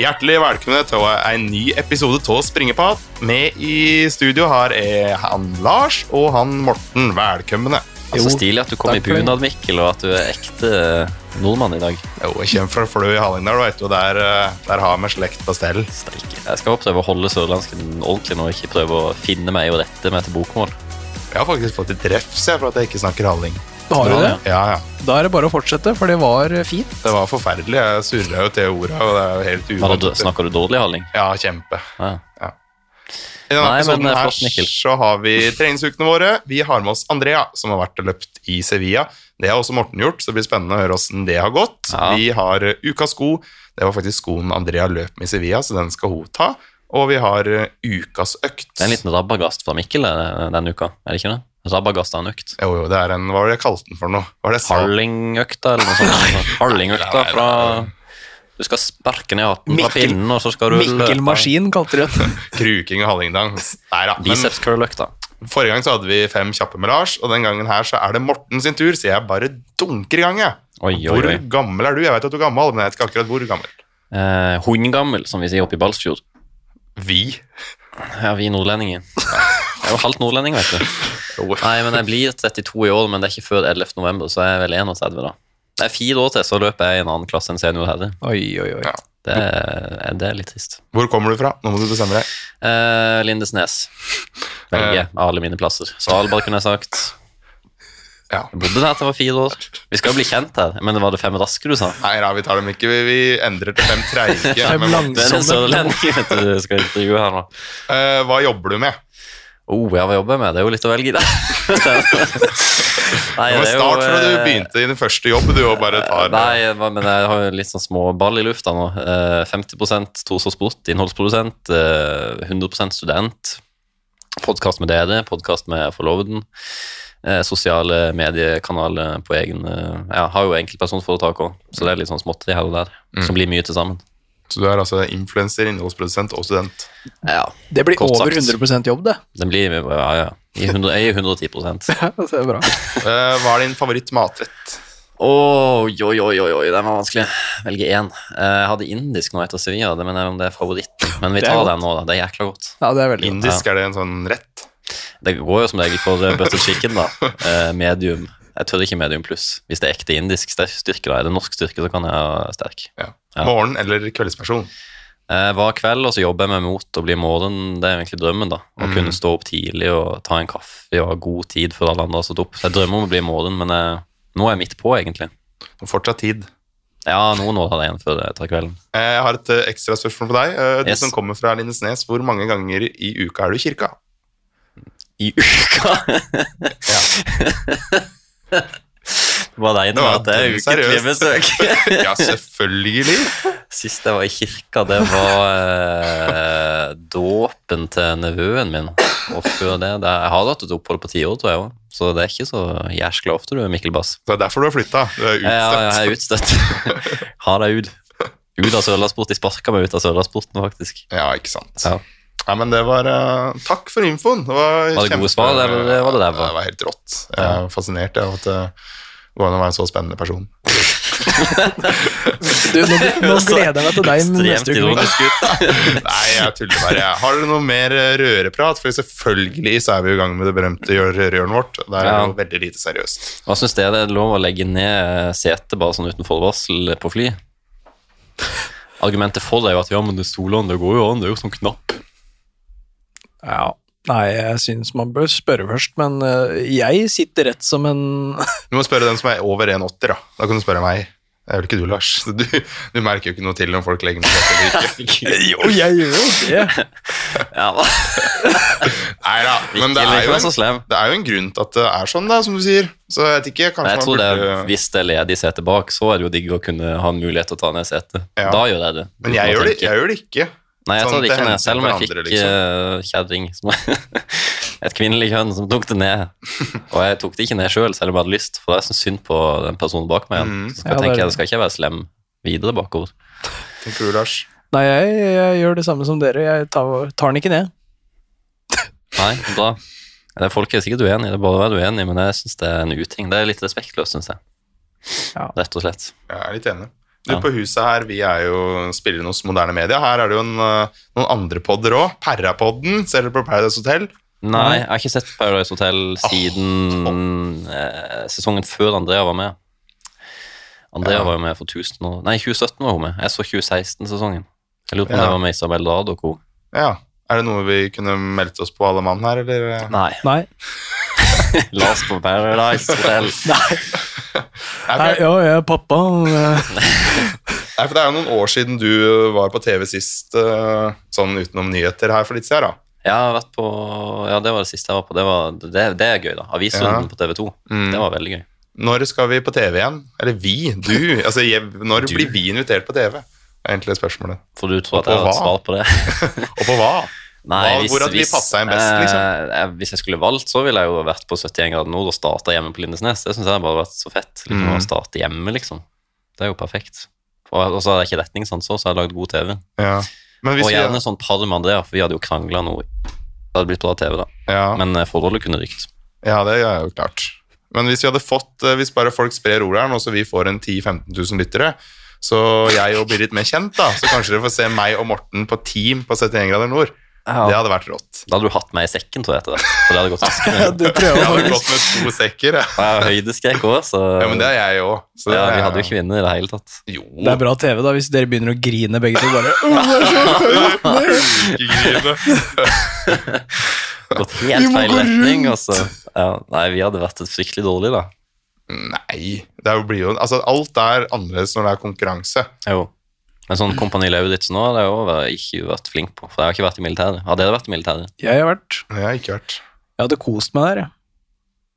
Hjertelig velkommen til en ny episode av Springeprat. Med i studio har jeg han Lars og han Morten. Velkomne. Så stilig at du kom i bunad, Mikkel, og at du er ekte nordmann i dag. Jo, jeg kommer fra Flø i Hallingdal, vet du, der, eh, der har vi slekt på stell. Steike. Jeg skal prøve å holde sørlandsken ordentlig nå, ikke prøve å finne meg og rette meg til bokmål. Jeg har faktisk fått et refs for at jeg ikke snakker halling. Har du det? Ja, ja. Da er det bare å fortsette, for det var fint. Det var forferdelig. Jeg surra jo til orda, og det er jo helt Var det, snakker du dårlig halling? Ja, kjempe. Ja. I denne Nei, episoden her flott, så har vi treningsukene våre. Vi har med oss Andrea, som har vært og løpt i Sevilla. Det har også Morten gjort, så det blir spennende å høre åssen det har gått. Ja. Vi har eh, ukas sko. Det var faktisk skoen Andrea løp med i Sevilla, så den skal hun ta. Og vi har eh, ukas økt. Det er en liten rabagast fra Mikkel eh, denne uka, er det ikke det? Av en økt. Jo, jo, det er en Hva var det jeg kalte den for noe? Harlingøkta, eller noe sånt. Harlingøkta fra Du skal sparke ned hatten fra pinnen, og så skal du Mikkel. Maskin kalte de det. Kruking og. Nei da. Biceps curl-økta. forrige gang så hadde vi fem kjappe med Lars, og den gangen her så er det Morten sin tur, så jeg bare dunker i gang, jeg. Oi, oi, Hvor gammel er du? Jeg vet at du er gammel, men jeg vet ikke akkurat hvor gammel. Eh, Hundgammel, som vi sier oppe i Balsfjord. Vi? Ja, vi nordlendinger. Er jo halvt nordlending, vet du. Nei, men jeg blir 32 i år, men det er ikke før 11. november, så jeg er vel 31 da. Det er fire år til, så løper jeg i en annen klasse enn senior herre. Oi, oi, oi. Ja. Det er, det er litt trist. Hvor kommer du fra? Nå må du bestemme deg. Eh, Lindesnes Velge av alle mine plasser. Svalbard kunne jeg sagt. Ja. Jeg bodde der til jeg var fire år. Vi skal jo bli kjent her, men det var det fem raske du sa? Nei da, vi tar dem ikke. Vi, vi endrer til fem treige. Fem Det er en sørlending du skal intervjue her nå. eh, hva jobber du med? Oh, ja, hva jobber jeg med? Det er jo litt å velge i det. Nei, det jo, starte fra du eh, begynte i din første jobb, du, bare tar Nei, men jeg har jo litt sånn små ball i lufta nå. Eh, 50 tos og Sport, innholdsprodusent. eh, 100% student. Podkast med dere, podkast med forloveden. eh, Sosiale mediekanaler på egen eh, Jeg har jo enkeltpersonforetak òg, så det er litt sånn småtteri her og der. Som blir mye til sammen. Så du er altså influenser, innholdsprodusent og student. Ja, Det blir Kort over sagt. 100% jobb, det. den blir ja, ja. I 100, jeg er i 110 Ja, det er bra. Eh, hva er din favorittmatrett? Oi, oi, oi, oi, oi, den var vanskelig. Velge én. Eh, Jeg hadde indisk nå etter Sevilla, det mener jeg om det er favoritt. Men vi tar godt. den nå, da. Det er jækla godt. Ja, det er veldig godt. Indisk, er det en sånn rett? Det går jo som regel for eh, butter chicken, da. Eh, medium. Jeg tør ikke medium pluss. Hvis det er ekte indisk styrke, da er det norsk styrke, så kan jeg ha sterk. Ja. Ja. Morgen- eller kveldsperson? Eh, hver kveld, og så jobber jeg meg mot å bli morgen. Det er egentlig drømmen, da. Å Mm. kunne stå opp tidlig og ta en kaffe og ha god tid før alle andre har stått opp. Så jeg drømmer om å bli morgen, men jeg, nå er jeg midt på, egentlig. Og Fortsatt tid. Ja, noen år har jeg igjen før jeg tar kvelden. Eh, Jeg har et eh, ekstra spørsmål på deg. Eh, Du Yes. som kommer fra Lindesnes, hvor mange ganger i uka er du i kirka? I uka! Ja. Det var Det var at det er ukentlig besøk. ja, selvfølgelig. Sist jeg var i kirka, det var eh, dåpen til nevøen min. Og før det, det Jeg har hatt et opphold på ti år, tror jeg òg. Så det er ikke så jæskla ofte du er Mikkel Bass. Det er derfor du har flytta. Du er Ja, ja, jeg er utstøtt. utstøtt. ha deg ut. Ut av Sørlandsport. De sparka meg ut av Sørlandsporten, faktisk. Ja, ikke sant. Ja. Ja, men det var uh, Takk for infoen. Det var, Var det gode svar, eller var det ræva? Det var helt rått. Jeg er fascinert av at det går an å være en så spennende person. Du, nå, nå gleder jeg meg til deg neste uke. Nei, jeg tuller bare. Har dere noe mer eh, røreprat? For selvfølgelig så er vi i gang med det berømte gjør- vårt. Det er Ja. jo veldig lite seriøst. Hva syns dere det er lov å legge ned setet bare sånn uten forvarsel på fly? Argumentet for det er jo at ja, men det stolene, det går jo an, det er jo sånn knapp. Ja. Nei, jeg syns man bør spørre først, men eh, jeg sitter rett som en Du må spørre den som er over 1,80, da. Da kan du spørre meg. Det er vel ikke du, Lars. Du, du merker jo ikke noe til om folk legger ned seg eller ikke. Jo, jeg gjør jo det. Ja, da. Nei da, men det er, jo en, det er jo en grunn til at det er sånn, da, som du sier. Så jeg vet ikke, kanskje Nei, jeg tror man burde... det, Hvis det er ledig sete bak, så er det jo digg å kunne ha en mulighet til å ta ned setet. Ja. Da gjør jeg det. Men jeg gjør, det, jeg gjør det ikke. Nei, jeg sånn tar det ikke ned, selv om jeg fikk liksom. eh, kjerring et kvinnelig kjønn som tok det ned. Og jeg tok det ikke ned sjøl, selv, selv om jeg hadde lyst, for det er så synd på den personen bak meg. Mm. Så skal Ja, jeg tenke, det. skal ikke være slem videre bakover. Tenker du, Lars? Nei, jeg, jeg gjør det samme som dere. Jeg tar, tar den ikke ned. Nei, bra. Det er folk er sikkert uenig, det er bare å være uenig, men jeg syns det er en uting. Det er litt respektløst, syns jeg. Ja. Rett og slett. Jeg er litt enig. Du Ja. på huset her, vi er jo spiller hos moderne media. Her er det jo en, eh, noen andre podder òg. Perrapodden, ser dere på Paradise Hotel? Nei, jeg har ikke sett Paradise Hotel siden eh, sesongen før Andrea var med. Andrea Ja. var jo med for 1000 år Nei, 2017 var hun med. Jeg så 2016-sesongen. Jeg lurer på om Ja. det var med Isabel Dado og co. Ja. Er det noe vi kunne meldt oss på, alle mann her, eller? Nei. Nei. Last på Paradise Hotel. Nei. Nei, ja, jeg er pappa. nei, for det er jo noen år siden du var på TV sist, eh, sånn utenom nyheter her for litt siden, da. Jeg har vært på Ja, det var det siste jeg var på. Det, var, det, det er gøy, da. Avisrunden Ja. på TV 2. Mm. Det var veldig gøy. Når skal vi på TV igjen? Eller vi, du. Altså, jeg, når Du. blir vi invitert på TV? Det er egentlig spørsmålet. For du tror at jeg har et svar på det? Og på hva? Nei, Hva- hvor vi passet inn best, liksom? eh, eh, hvis jeg skulle valgt, så ville jeg jo vært på 71 grader nord og starta hjemme på Lindesnes. Det syns jeg bare har vært så fett. Liksom, Mm. Å starte hjemme, liksom. Det er jo perfekt. Og og så har jeg ikke retningssans òg, så jeg har lagd god TV. Ja. Men hvis og vi, gjerne sånn par med Andrea, for vi hadde jo krangla noe. Det hadde blitt bra TV, da. ja, Men eh, forholdet kunne rykt. ja, det er jo klart. Men hvis vi hadde fått, eh, hvis bare folk sprer ordet her nå, så vi får en 10 000-15 000 lyttere, så jeg og blir litt mer kjent, da, så kanskje dere får se meg og Morten på team på 71 grader nord. Det hadde vært rått. Da hadde du hatt meg i sekken, tror jeg, etter det. For det hadde gått raskere. Det tror jeg Jeg hadde gått med to sekker. Ja. Jeg har høydeskrekk òg, så Ja, men det er jeg òg. ja, vi hadde jo ikke vunnet i det hele tatt. Jo. Det er bra TV, da, hvis dere begynner å grine begge to. Bare, Ikke grine. Gått helt feil retning, og så ja, Nei, vi hadde vært et fryktelig dårlig, da. Nei. Det er blir jo, altså, alt er annerledes når det er konkurranse. Jo. Men sånn Kompani Lauritzen nå har jeg jo ikke vært flink på, for jeg har ikke vært i militæret. Har dere vært i militæret? Jeg har vært Jeg har ikke vært. Jeg hadde kost meg der, jeg.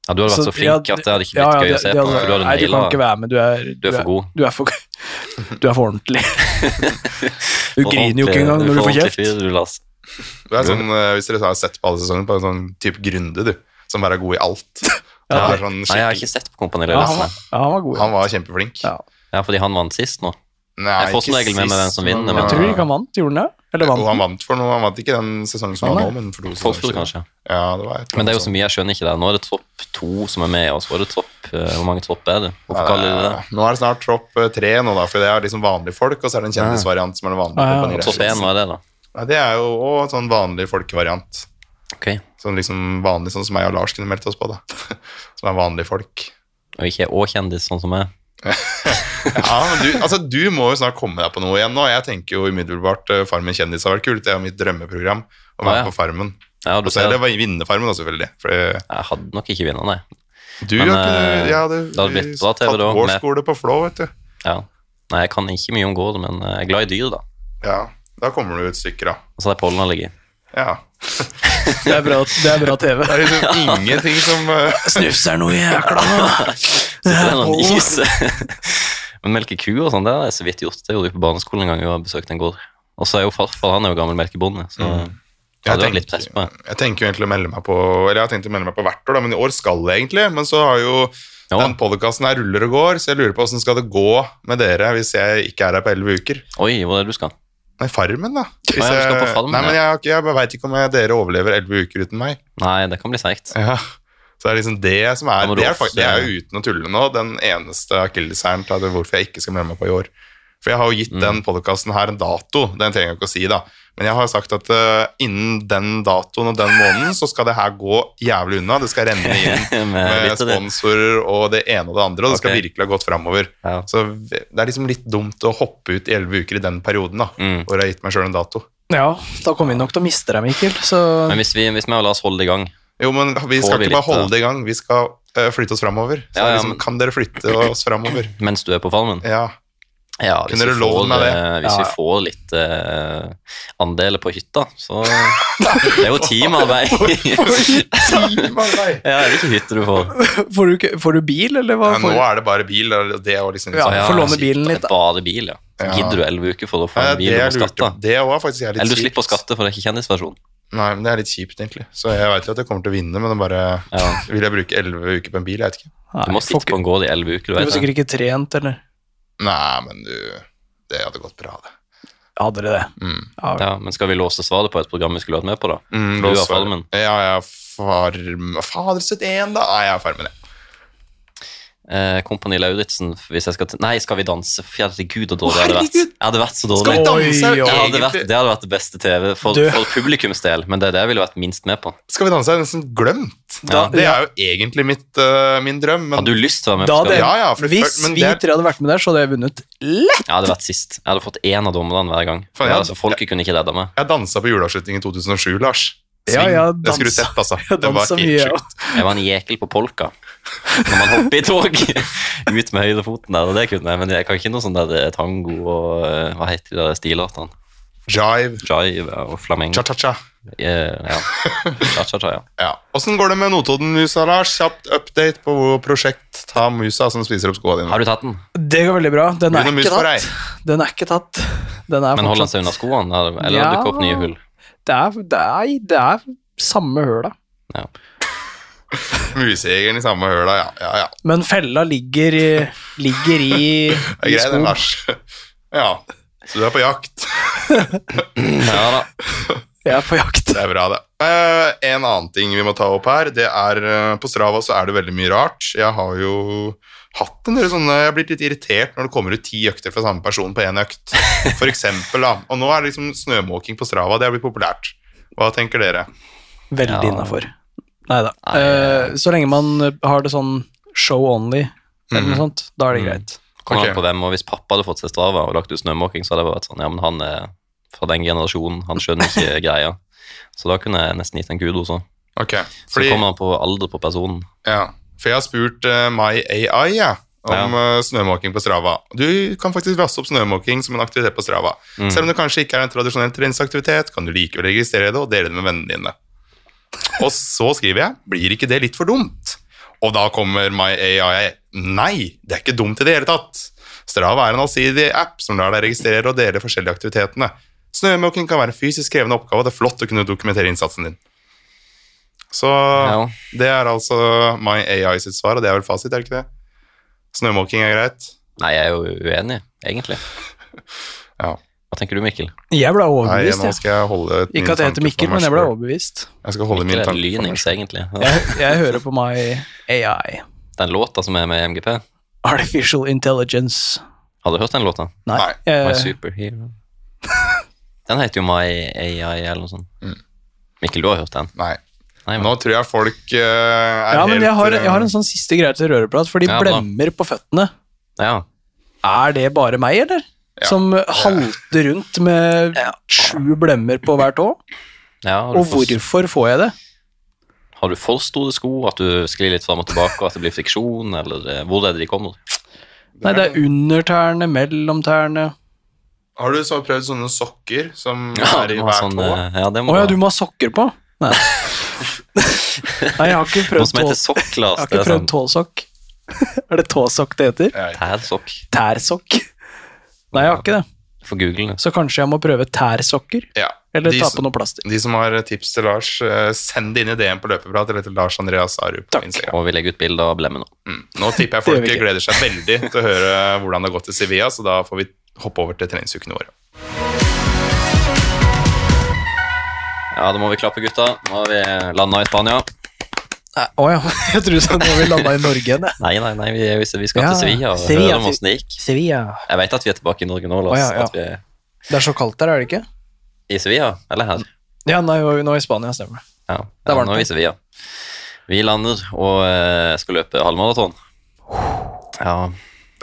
Ja, du hadde vært så, flink at det hadde ikke blitt gøy å se på, for du hadde Nei, du kan ikke være med. Du er, Du er for god. Du er for, du er for ordentlig. Du griner jo ikke engang når du får kjeft. Fyr, du, Du er sånn, eh, hvis dere har sett på alle sesongene, på en sånn type Grunde, du. Som bare er god i alt. Ja. Sånn Nei, jeg har ikke sett på Kompani Ja, han, Lauritzen. ja, han var god. han var kjempeflink. Ja. Ja, fordi han vant sist nå. Nei, Jeg får som regel med meg hvem som vinner, men, Jeg tror ikke han vant. Gjorde han det? Eller vant han han? vant for noe. Han vant ikke den sesongen som han var nå, men for to sesonger siden. kanskje. Ja, det var et Men det er jo så mye jeg skjønner ikke der. Nå er det tropp to som er med, og så er det tropp eh, Hvor mange tropp er det? Hvorfor kaller de det det? Nå er det snart tropp eh, tre, nå da, for det er liksom vanlige folk, og så er det en kjendisvariant som er den vanlige. Ah, ja. Tropp én, hva er det, da? Nei, det er jo også sånn vanlig folkevariant. Okay. Sånn liksom vanlig, sånn som jeg og Lars kunne meldt oss på, da. Som er vanlige folk. Og ikke og kjendis, sånn som meg. Ja, men du, altså, du må jo snart komme deg på noe igjen nå. Jeg tenker jo umiddelbart uh, Farmen kjendis har vært kult. Det er jo mitt drømmeprogram. Å være ja, ja. på Farmen. Ja, du Og så er det. å vinne Farmen, da, selvfølgelig. Fordi... Jeg hadde nok ikke vunnet, nei. du Men, ikke eh, ja, det hadde blitt bra TV tatt da, vår med- skole på Flå, vet du. Ja. Nei, jeg kan ikke mye om gård, men jeg er glad i dyr, da. Ja, da kommer du et stykke, da. Og så er pollen ligget. Ja. Det er bra, det er bra TV. Det er liksom ingenting som uh, Snufs er noe jækla er. Men melke ku og sånn, det har jeg så vidt gjort. Det gjorde vi på barneskolen en gang vi har besøkt en gård. Og så er jo farfar han er jo gammel melkebonde, så Mm. Jeg tenker. Jeg tenker jo egentlig å melde meg på Eller jeg har tenkt å melde meg på hvert år, da, men i år skal jeg egentlig. Men så har jo Ja. den podkasten her ruller og går, så jeg lurer på åssen skal det gå med dere hvis jeg ikke er her på elleve uker. Oi, hvor er det du skal? Nei, Farmen, da. Hvis skal jeg- på Farmen, Nei, men jeg, jeg veit ikke om jeg, dere overlever elleve uker uten meg. Nei, det kan bli seigt. Ja. Så det er liksom det som er Det er, det er jo uten å tulle nå den eneste akilleshæren til hvorfor jeg ikke skal melde meg på i år. For jeg har jo gitt Mm. den podkasten her en dato, den trenger jeg ikke å si, da. Men jeg har sagt at uh, innen den datoen og den måneden så skal det her gå jævlig unna. Det skal renne inn Med sponsorer og det ene og det andre, og det skal virkelig ha gått framover. Ja. Så det er liksom litt dumt å hoppe ut i elleve uker i den perioden, da. Mm. Hvor jeg har gitt meg sjøl en dato. Ja, da kommer vi nok til å miste deg, Mikkel. Så Men hvis vi, hvis vi og Lars holder det i gang Jo, men vi skal vi ikke bare litt, holde det i gang, vi skal eh, flytte oss framover. Så Ja, ja, liksom, men- kan dere flytte oss framover? mens du er på farmen Ja. Ja, hvis, vi får, det? eh, hvis Ja, vi får litt uh, andeler på hytta, så Det er jo teamarbeid. Timearbeid! ja, er ikke hytte du får? får du, får du bil, eller hva? Ja, nå er det bare bil, og det er liksom Ja, ja, får låne bilen litt, da. Bare bil, ja. Gidder du elleve uker for å få en bil lurte skatte? Det var faktisk litt Eller du slipper å skatte, for det er ikke kjendisversjon. Nei, men det er litt kjipt, egentlig. Så jeg vet jo at jeg kommer til å vinne, men det bare Ja. Vil jeg bruke elleve uker på en bil? Jeg vet ikke. Nei, Du må sitte på en gård i elleve uker, Du du det. sikkert ikke trent, eller? Nei, men du Det hadde gått bra, det. Hadde dere det? Mm. Ja, Ja, men skal vi låse svaret på et program vi skulle vært med på, da? Mm, har Farmen. Ja, jeg har farm... Fader 71, da. Nei, jeg har Farmen, jeg. Eh, Kompani Lauritzen, hvis jeg skal til Nei, Skal vi danse? Herregud, så dårlig det hadde vært. Jeg hadde vært så dårlig. Skal vi danse? Oi, oi. Det hadde, vært, det hadde vært det beste TV for, for publikums del, men det er det jeg ville vært minst med på. Skal vi danse er nesten glemt. Ja. Det er jo egentlig mitt, uh, min drøm, men Hadde du lyst til å være med Da vi? Ja, ja, for Hvis men vi det er- tre hadde vært med der, så hadde jeg vunnet lett. Jeg hadde vært sist. Jeg hadde fått én av dommerne hver gang. Faen, jeg altså, folket kunne ikke redda meg. jeg dansa på juleavslutning i 2007, Lars. Ja, Sving. jeg det skulle du dansa- sett, altså. Jeg Det var dansa helt mye, ja. sjukt. Jeg var en jekel på polka. Når man hopper i tog ut med høyrefoten der, og det kunne jeg. Men jeg kan ikke noe sånn der tango og eh, hva heter de der stilartene? Jive. Jive og flamenco. Cha-cha-cha. Eh, Ja. Cha-cha-cha, ja. Ja. Åssen går det med Notodden-musa, Lars? Kjapt update på hvor prosjekt Ta musa som spiser opp skoa dine. Har du tatt den? Det går veldig bra. Den er ikke tatt. Den er ikke tatt. Den er Men holder den seg unna skoene, eller Ja. dukker opp nye hull? Det er, det er, det er samme høla. Ja. Musejegeren i samme høla, ja. ja, ja. Men fella ligger, ligger i, Det er i. Lars. Ja. Så du er på jakt. Ja da. Jeg er på jakt. Det er bra, det. Eh, en annen ting vi må ta opp her, det er eh, På Strava så er det veldig mye rart. Jeg har jo hatt en del sånne Jeg har blitt litt irritert når det kommer ut ti økter fra samme person på én økt. For eksempel, da. Og nå er det liksom snømåking på Strava. Det har blitt populært. Hva tenker dere? Veldig Ja. innafor. Neida. Nei, Eh, så lenge man har det sånn show only, eller noe Mhm. sånt, da er det Mm. greit. Kommer okay. på hvem, og Hvis pappa hadde fått seg Strava og lagt ut snømåking, så hadde det vært sånn Ja, men han er fra den generasjonen, han skjønner ikke greia. Så da kunne jeg nesten gitt en kudos Okay. Fordi, Så kommer han på alder på personen. ja, for jeg har spurt uh, MyAI ja, om eh, snømåking på Strava. Du kan faktisk laste opp snømåking som en aktivitet på Strava. Mm. Selv om det kanskje ikke er en tradisjonell treningsaktivitet, kan du likevel registrere det og dele det med vennene dine. Og så skriver jeg blir ikke det litt for dumt? Og da kommer MyAI nei, det er ikke dumt i det hele tatt. Strava er en allsidig app som lar deg registrere og dele forskjellige aktivitetene. Snømåking kan være en fysisk krevende oppgave, og det er flott å kunne dokumentere innsatsen din. Så Ja. det er altså MyAI sitt svar, og det er vel fasit, er det ikke det? Snømåking er greit. Nei, jeg er jo uenig, egentlig. Ja. Hva tenker du, Mikkel? Jeg ble Nei, overbevist, nå skal jeg holde et Ikke at jeg heter Mikkel, men jeg ble overbevist. Jeg skal holde min Mikkel er tanke lynings, egentlig. Jeg, jeg hører på my AI. Den låta som er med i MGP, Artificial Intelligence. har du hørt den låta? Nei. Nei. jeg- My Superhero. Den heter jo My AI eller noe sånt. Mm. Mikkel, du har hørt den? Nei. Nei, men, Nå tror jeg folk uh, er ja, men jeg har, helt, jeg har en sånn siste greie til røreprat, for de Ja, blemmer på føttene. ja. Er det bare meg, eller? Ja. Som halter rundt med sju blemmer på hver tå? ja Og hvorfor får jeg det? har du for store sko, at du sklir litt fram og tilbake, og at det blir friksjon, eller eh, hvor er det de kommer? Nei, det er under tærne, mellom tærne. Har du så prøvd sånne sokker som Ja, er i hver sånn, tå? ja, det Å ja, du må ha sokker på? Nei. Nei, jeg har ikke prøvd, tå, heter jeg har ikke prøvd sånn tåsokk. er det tåsokk det heter? Tærsokk. Tærsokk? Nei, jeg har ikke det. For google. Så kanskje jeg må prøve tærsokker? ja. Eller De ta på noe plaster. De som har tips til Lars, eh, send det inn i DM på løpeprat eller til Lars Andreas Arup på Takk. Og vi legger ut bilde av blemmen nå. Mm. Nå tipper jeg folk gleder seg veldig til å høre hvordan det har gått i Sevilla, så da får vi hoppe over til treningsukene våre. Ja, da må vi klappe, gutta. Nå har vi landa i Spania. Å ja, jeg trodde sånn nå vi landa i Norge igjen. Nei, nei, nei, vi, vi vi skal Ja, til Sevilla og Sevilla, høre om åssen det gikk. Sevilla. Jeg vet at vi er tilbake i Norge nå, Lars. Å, ja, ja. At vi er Det er så kaldt der, er det ikke? I Sevilla? Eller her? Ja, nei, nå i Spania, stemmer. Ja, Det er ja nå er vi i Sevilla. Vi lander og uh, skal løpe halvmaraton. Ja,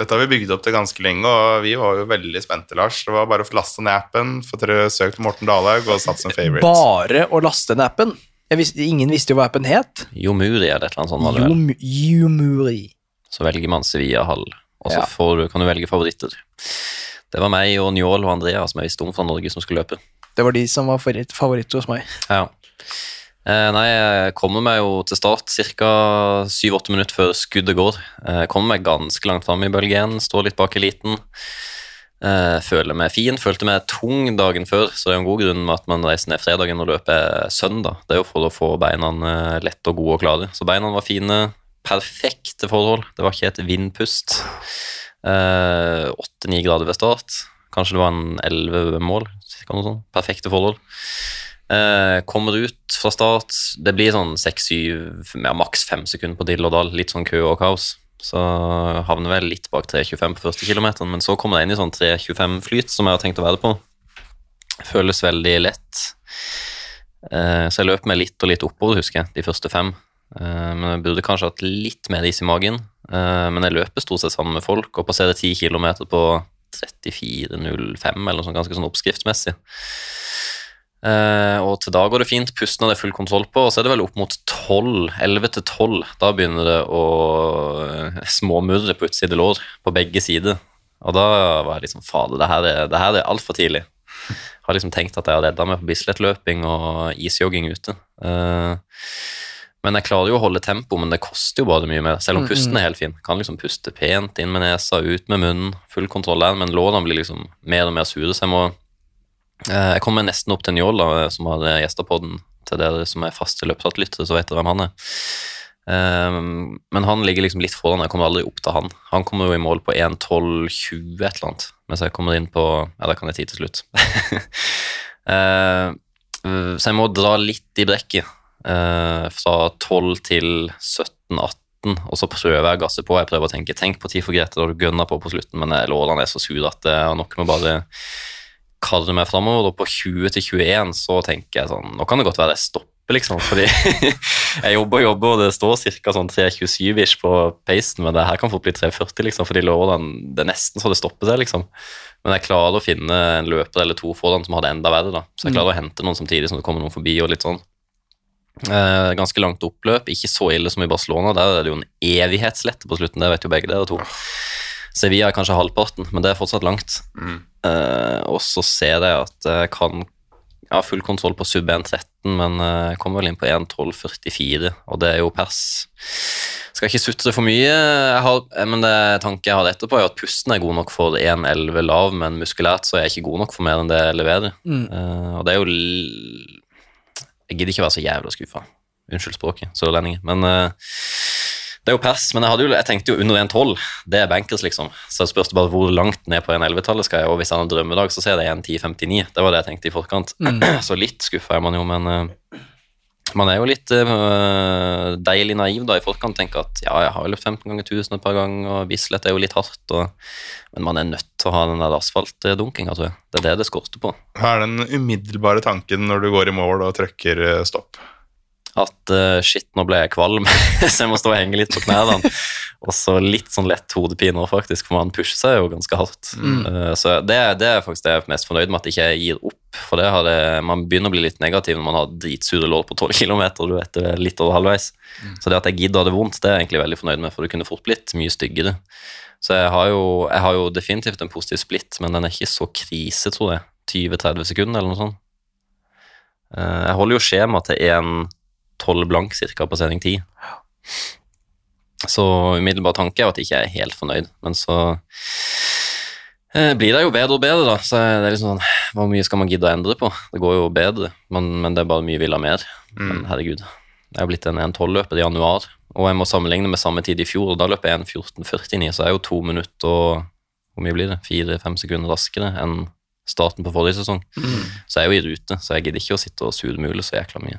Dette har vi bygd opp til ganske lenge, og vi var jo veldig spente, Lars. Det var bare å laste ned appen, få søkt Morten Dalhaug og satt som favorite. Bare å laste ned appen. Jeg visste, ingen visste jo hva appen het. Jomuri eller et eller annet sånt. var det vel. Jumuri. Så velger man Sevilla-hall, og så Ja. får du, kan du velge favoritter. Det var meg og Njål og Andrea som jeg visste om fra Norge som skulle løpe. Det var de som var favoritt, favoritt hos meg. Ja. Eh, nei, jeg kommer meg jo til start ca. 7-8 minutter før skuddet går. Eh, kommer meg ganske langt fram i bølgen, står litt bak eliten. Eh, føler meg fin, følte meg tung dagen før, så det er en god grunn med at man reiser ned fredagen og løper søndag. Det er jo for å få beina eh, lette og gode og klare. Så beina var fine, perfekte forhold. Det var ikke et vindpust. Åtte-ni grader ved start. Kanskje det var en elleve mål. Perfekte forhold. Eh, kommer ut fra start. Det blir sånn seks-syv, ja, maks fem sekunder på dill og dall. Litt sånn kø og kaos. Så havner vel litt bak 3.25 på første kilometeren, men så kommer jeg inn i sånn 3.25-flyt som jeg har tenkt å være på. Føles veldig lett. Eh, så jeg løp meg litt og litt oppover, husker jeg, de første fem. Eh, men jeg burde kanskje hatt litt mer is i magen. Eh, men jeg løper stort sett sammen med folk og passerer 10 km på 34.05 eller sånt, ganske sånn oppskriftsmessig. Eh, og til da går det fint, pusten har det full kontroll på, og så er det vel opp mot 12, 11 til 12. Da begynner det å eh, småmurre på utside lår på begge sider. Og da var jeg liksom Fader, det her er, det her er altfor tidlig. Har liksom tenkt at jeg har redda meg på Bislett-løping og isjogging ute. Uh, men jeg klarer jo å holde tempo, men det koster jo bare mye mer. Selv om pusten er helt fin. Kan liksom puste pent inn med nesa, ut med munnen. Full kontroll der, men lårene blir liksom mer og mer sure, så jeg må Jeg kommer nesten opp til Njål, som har gjester på den til dere som er faste løpsatlyttere, så vet dere hvem han er. Eh, Men han ligger liksom litt foran, jeg kommer aldri opp til han. Han kommer jo i mål på 1.12,20 et eller annet, mens jeg kommer inn på Ja, da kan jeg ti til slutt. Eh, Så jeg må dra litt i brekket. eh, Fra 12 til 17-18, og så prøver jeg å gasse på. Jeg prøver å tenke tenk på tid for Grete da du gønner på på slutten, men lårene er så sure at det er nok med bare kalle meg framover, og på 20 til 21 så tenker jeg sånn Nå kan det godt være jeg stopper, liksom, fordi jeg jobber og jobber, og det står ca. sånn 3.27-ish på peisen, men det her kan fort bli 3.40, liksom, fordi lårene Det er nesten så det stopper seg, liksom. Men jeg klarer å finne en løper eller to foran som har det enda verre, da. Så jeg klarer å hente noen samtidig som det kommer noen forbi, og litt sånn. Eh, ganske langt oppløp, ikke så ille som i Barcelona. Der er det jo en evighetslette på slutten, det vet jo begge dere to. Sevilla er kanskje halvparten, men det er fortsatt langt. Eh, og så ser jeg at jeg kan ha full kontroll på sub 1.13, men uh, jeg kommer vel inn på 1.12,44, og det er jo pers. Skal ikke sutre for mye, jeg har, eh, men det tanken jeg har etterpå, er at pusten er god nok for 1.11 lav, men muskulært så er jeg ikke god nok for mer enn det jeg leverer. Mm. Uh, og det er jo l- Jeg gidder ikke være så jævla skuffa. Unnskyld språket, sørlendinger. Men eh, det er jo pers. Men jeg, hadde jo, jeg tenkte jo under 1,12. Det er bankers, liksom. Så jeg spørs bare hvor langt ned på 1,11-tallet skal jeg. Og hvis han har en drømmedag, så ser jeg 1,10,59. Det var det jeg tenkte i forkant. Så litt skuffa er man jo, men uh, man er jo litt uh, deilig naiv da i forkant. Tenker at ja, jeg har løpt 15 ganger 1000 et par ganger, og Bislett er jo litt hardt. Og, men man er nødt til å ha den der asfaltdunkinga, tror jeg. Det er det det skorter på. Hva er den umiddelbare tanken når du går i mål og trykker eh, stopp? At uh, shit, nå ble jeg kvalm, så jeg må stå og henge litt på knærne. Og så litt sånn lett hodepine faktisk, for man pusher seg jo ganske hardt. Eh, så det, det er faktisk det jeg er mest fornøyd med, at jeg ikke gir opp. For det har det, man begynner å bli litt negativ når man har dritsure lår på 12 km, du vet det er litt over halvveis. Så det at jeg gidder det vondt, det er jeg egentlig veldig fornøyd med, for det kunne fort blitt mye styggere. Så jeg har jo, jeg har jo definitivt en positiv splitt, men den er ikke så krise, tror jeg. 20-30 sekunder eller noe sånt. Uh, Jeg holder jo skjema til 1.12 blank cirka på sending 10. Så umiddelbar tanke er at jeg ikke er helt fornøyd, men så eh, blir det jo bedre og bedre, da. Så det er liksom sånn, Hvor mye skal man gidde å endre på? Det går jo bedre, men, men det er bare mye vil ha mer. Men herregud. Jeg har blitt en 1.12-løper i januar, og jeg må sammenligne med samme tid i fjor. og Da løper jeg en 14.49, så det er jo to minutter og hvor mye blir det? Fire-fem sekunder raskere enn starten på forrige sesong. Så jeg er jo i rute, så jeg gidder ikke å sitte og surmule så jækla mye.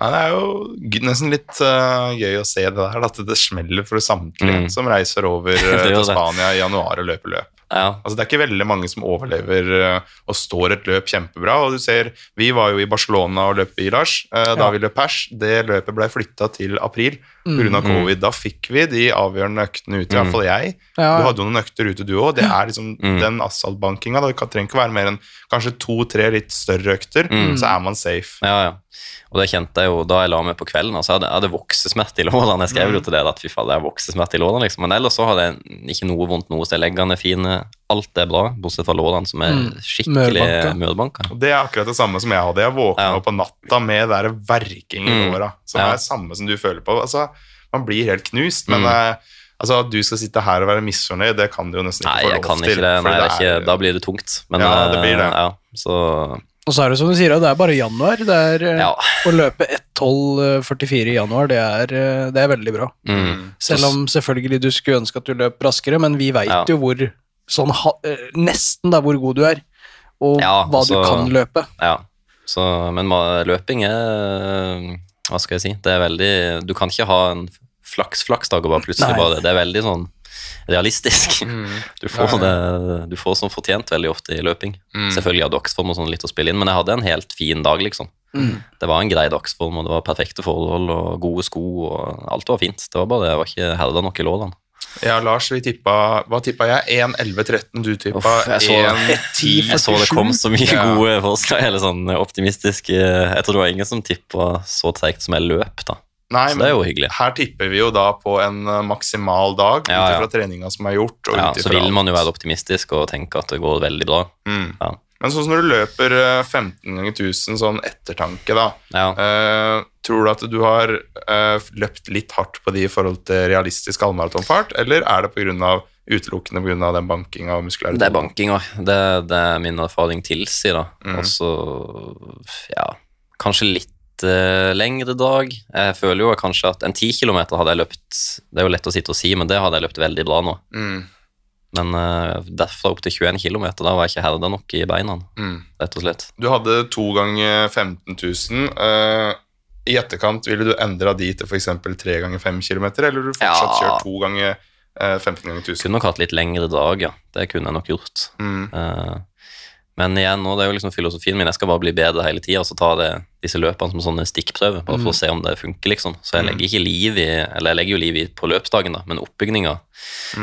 Nei, det er jo nesten litt uh, gøy å se det der, at det smeller for samtlige Mm. som reiser over eh, til. Spania i januar og løper løp. Ja, Altså, det er ikke veldig mange som overlever eh, og står et løp kjempebra. Og du ser, Vi var jo i Barcelona og løp i Lars. da Ja. vi løp pers. Det løpet ble flytta til april pga. Mm. av covid. Da fikk vi de avgjørende øktene ute, i hvert fall jeg. Ja, Du hadde jo noen økter ute, du òg. Det er liksom Mm. den asfaltbankinga. Det trenger ikke være mer enn kanskje to-tre litt større økter, Mm. så er man safe. ja, ja. Og det kjente jeg jo da jeg la meg på kvelden. Altså, jeg hadde, jeg hadde voksesmerte i lårene. Jeg skrev jo til dere at fy faen, det er voksesmerter i lårene. Liksom. Men ellers så hadde jeg ikke noe vondt noe sted. Leggene er fine, alt er bra, bortsett fra lårene som er Mm. skikkelig Mørbanka. Det er akkurat det samme som jeg hadde. Jeg våkna Ja. opp på natta med der verking i Mm. låra, som Ja. er det samme som du føler på. Altså, man blir helt knust, men Mm. eh, altså, at du skal sitte her og være misfornøyd, det kan du jo nesten ikke Nei, få jeg lov kan til. ikke det. Nei, det er ikke, da blir det tungt. Men Ja, det blir det. eh, Ja, så Og så er det som du sier, det er bare januar. Det er, eh, Ja. Å løpe 1.12,44 i januar, det er, det er veldig bra. Mm. Selv om selvfølgelig du skulle ønske at du løp raskere, men vi veit Ja. jo hvor sånn ha, eh, Nesten da hvor god du er, og Ja, hva du altså- kan løpe. Ja, så, men løping er Hva skal jeg si? Det er veldig Du kan ikke ha en flaks-flaksdag og bare plutselig Nei. bare Det er veldig sånn realistisk. Du får, det, du får som fortjent veldig ofte i løping. Selvfølgelig har dagsform og sånn litt å spille inn, men jeg hadde en helt fin dag, liksom. Det var en grei dagsform, og det var perfekte forhold og gode sko, og alt var fint. Det var bare jeg var ikke herda nok i lårene. Ja, Lars, vi tippa Hva tippa jeg? 1-11-13. Du tippa 1.10,47. jeg så- 1-10. Jeg så det kom så mye Ja. gode forslag, eller sånn optimistisk Jeg tror det var ingen som tippa så treigt som jeg løp, da. Nei, Så det er jo hyggelig. her tipper vi jo da på en eh, maksimal dag Ja, ut ja. ifra treninga som er gjort. Ja, så vil man jo være optimistisk og tenke at det går veldig bra. Mm. Ja. Men sånn som når du løper eh, 15 ganger 1000 sånn ettertanke, da. Ja. uh, tror du at du har uh, løpt litt hardt på de i forhold til realistisk halvmaratonfart, eller er det på grunn av utelukkende pga. den bankinga og muskulære Det er bankinga. Det, det er min erfaring tilsier, da. Mm. Og så, ja Kanskje litt uh, lengre dag. Jeg føler jo kanskje at en 10 km hadde jeg løpt Det er jo lett å sitte og si, men det hadde jeg løpt veldig bra nå. Mm, Men uh, derfra opp til 21 km, da var jeg ikke herda nok i beina, mm. rett og slett. Du hadde to ganger 15 000. Uh, I etterkant, ville du endra de til f.eks. tre ganger fem kilometer, eller du fortsatt Ja. kjørt to ganger uh, 15 ganger 1000? Kunne nok hatt litt lengre dag, ja. Det kunne jeg nok gjort. Mm, Eh, men igjen, nå, det er jo liksom filosofien min, jeg skal bare bli bedre hele tida, så ta det, disse løpene som sånne stikkprøver, bare for å se om det funker, liksom. Så jeg legger ikke liv i, eller jeg legger jo liv i på løpsdagen, da, men oppbygninga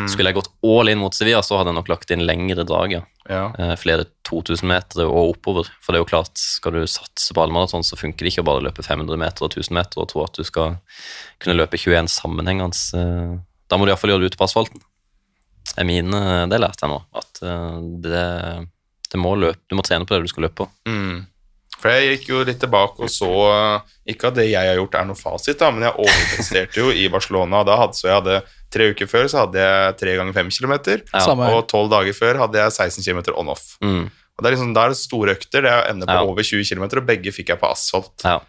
Skulle jeg gått all in mot Sevilla, så hadde jeg nok lagt inn lengre drager. ja. eh, flere 2000 meter og oppover. For det er jo klart, skal du satse på halvmaraton, så funker det ikke å bare løpe 500 meter og 1000 meter og tro at du skal kunne løpe 21 sammenhengende. eh, Da må du iallfall gjøre det ute på asfalten. Det, er mine, det lærte jeg nå, at eh, det, det må løpe, du må trene på det du skal løpe på. Mm. For jeg gikk jo litt tilbake og så Ikke at det jeg har gjort er noe fasit, da, men jeg overpresterte jo i Barcelona. Da hadde, så jeg hadde Tre uker før så hadde jeg tre ganger fem kilometer, Ja. Og tolv dager før hadde jeg 16 kilometer on-off. Mm, Og det er liksom, Da er det store økter. Det er å ende på Ja. over 20 km, og begge fikk jeg på asfalt. ja.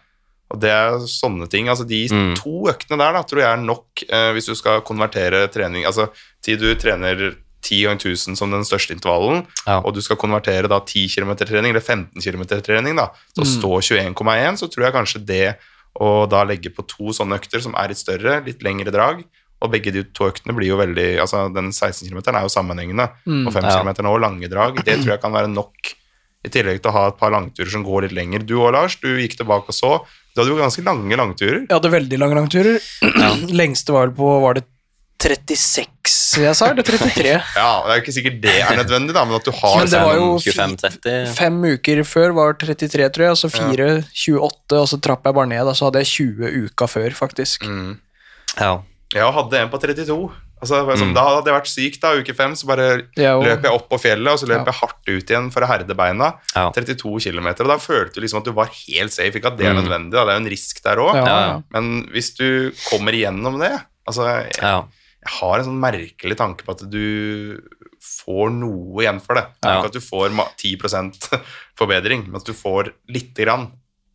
Og det er sånne ting. altså De Mm. to øktene der da, tror jeg er nok eh, hvis du skal konvertere trening Altså, tid du trener 10 ganger 1000 som den største intervallen, Ja. og du skal konvertere da 10 km trening, eller 15 km trening, da, til å stå 21,1, så tror jeg kanskje det å da legge på to sånne økter som er litt større, litt lengre drag, og begge de to øktene blir jo veldig Altså, den 16 km er jo sammenhengende, og 5 Ja. km og lange drag. Det tror jeg kan være nok i tillegg til å ha et par langturer som går litt lenger. Du og Lars, du gikk tilbake og så. Du hadde jo ganske lange langturer. Jeg hadde veldig lange langturer. Lengste var vel på Var det 36 jeg sa, eller 33? Ja, Det er jo ikke sikkert det er nødvendig, da, men at du har Men det var jo 25-30. Fem uker før var 33, tror jeg, og så fire 28, og så trapp jeg bare ned. Da, så hadde jeg 20 uka før, faktisk. Mm. Ja. Jeg hadde en på 32. Altså, det sånn, Mm. Da hadde jeg vært syk, da, uke fem, så bare ja, og- løp jeg opp på fjellet, og så løp Ja. jeg hardt ut igjen for å herde beina. Ja. 32 km. Og da følte du liksom at du var helt safe. Ikke at det er Mm. nødvendig, da. det er jo en risk der òg. Ja, Ja, ja. ja. Men hvis du kommer igjennom det Altså, jeg, ja. Jeg har en sånn merkelig tanke på at du får noe igjen for det. Det er Ja. Ikke at du får ma- 10 forbedring, men at du får lite grann.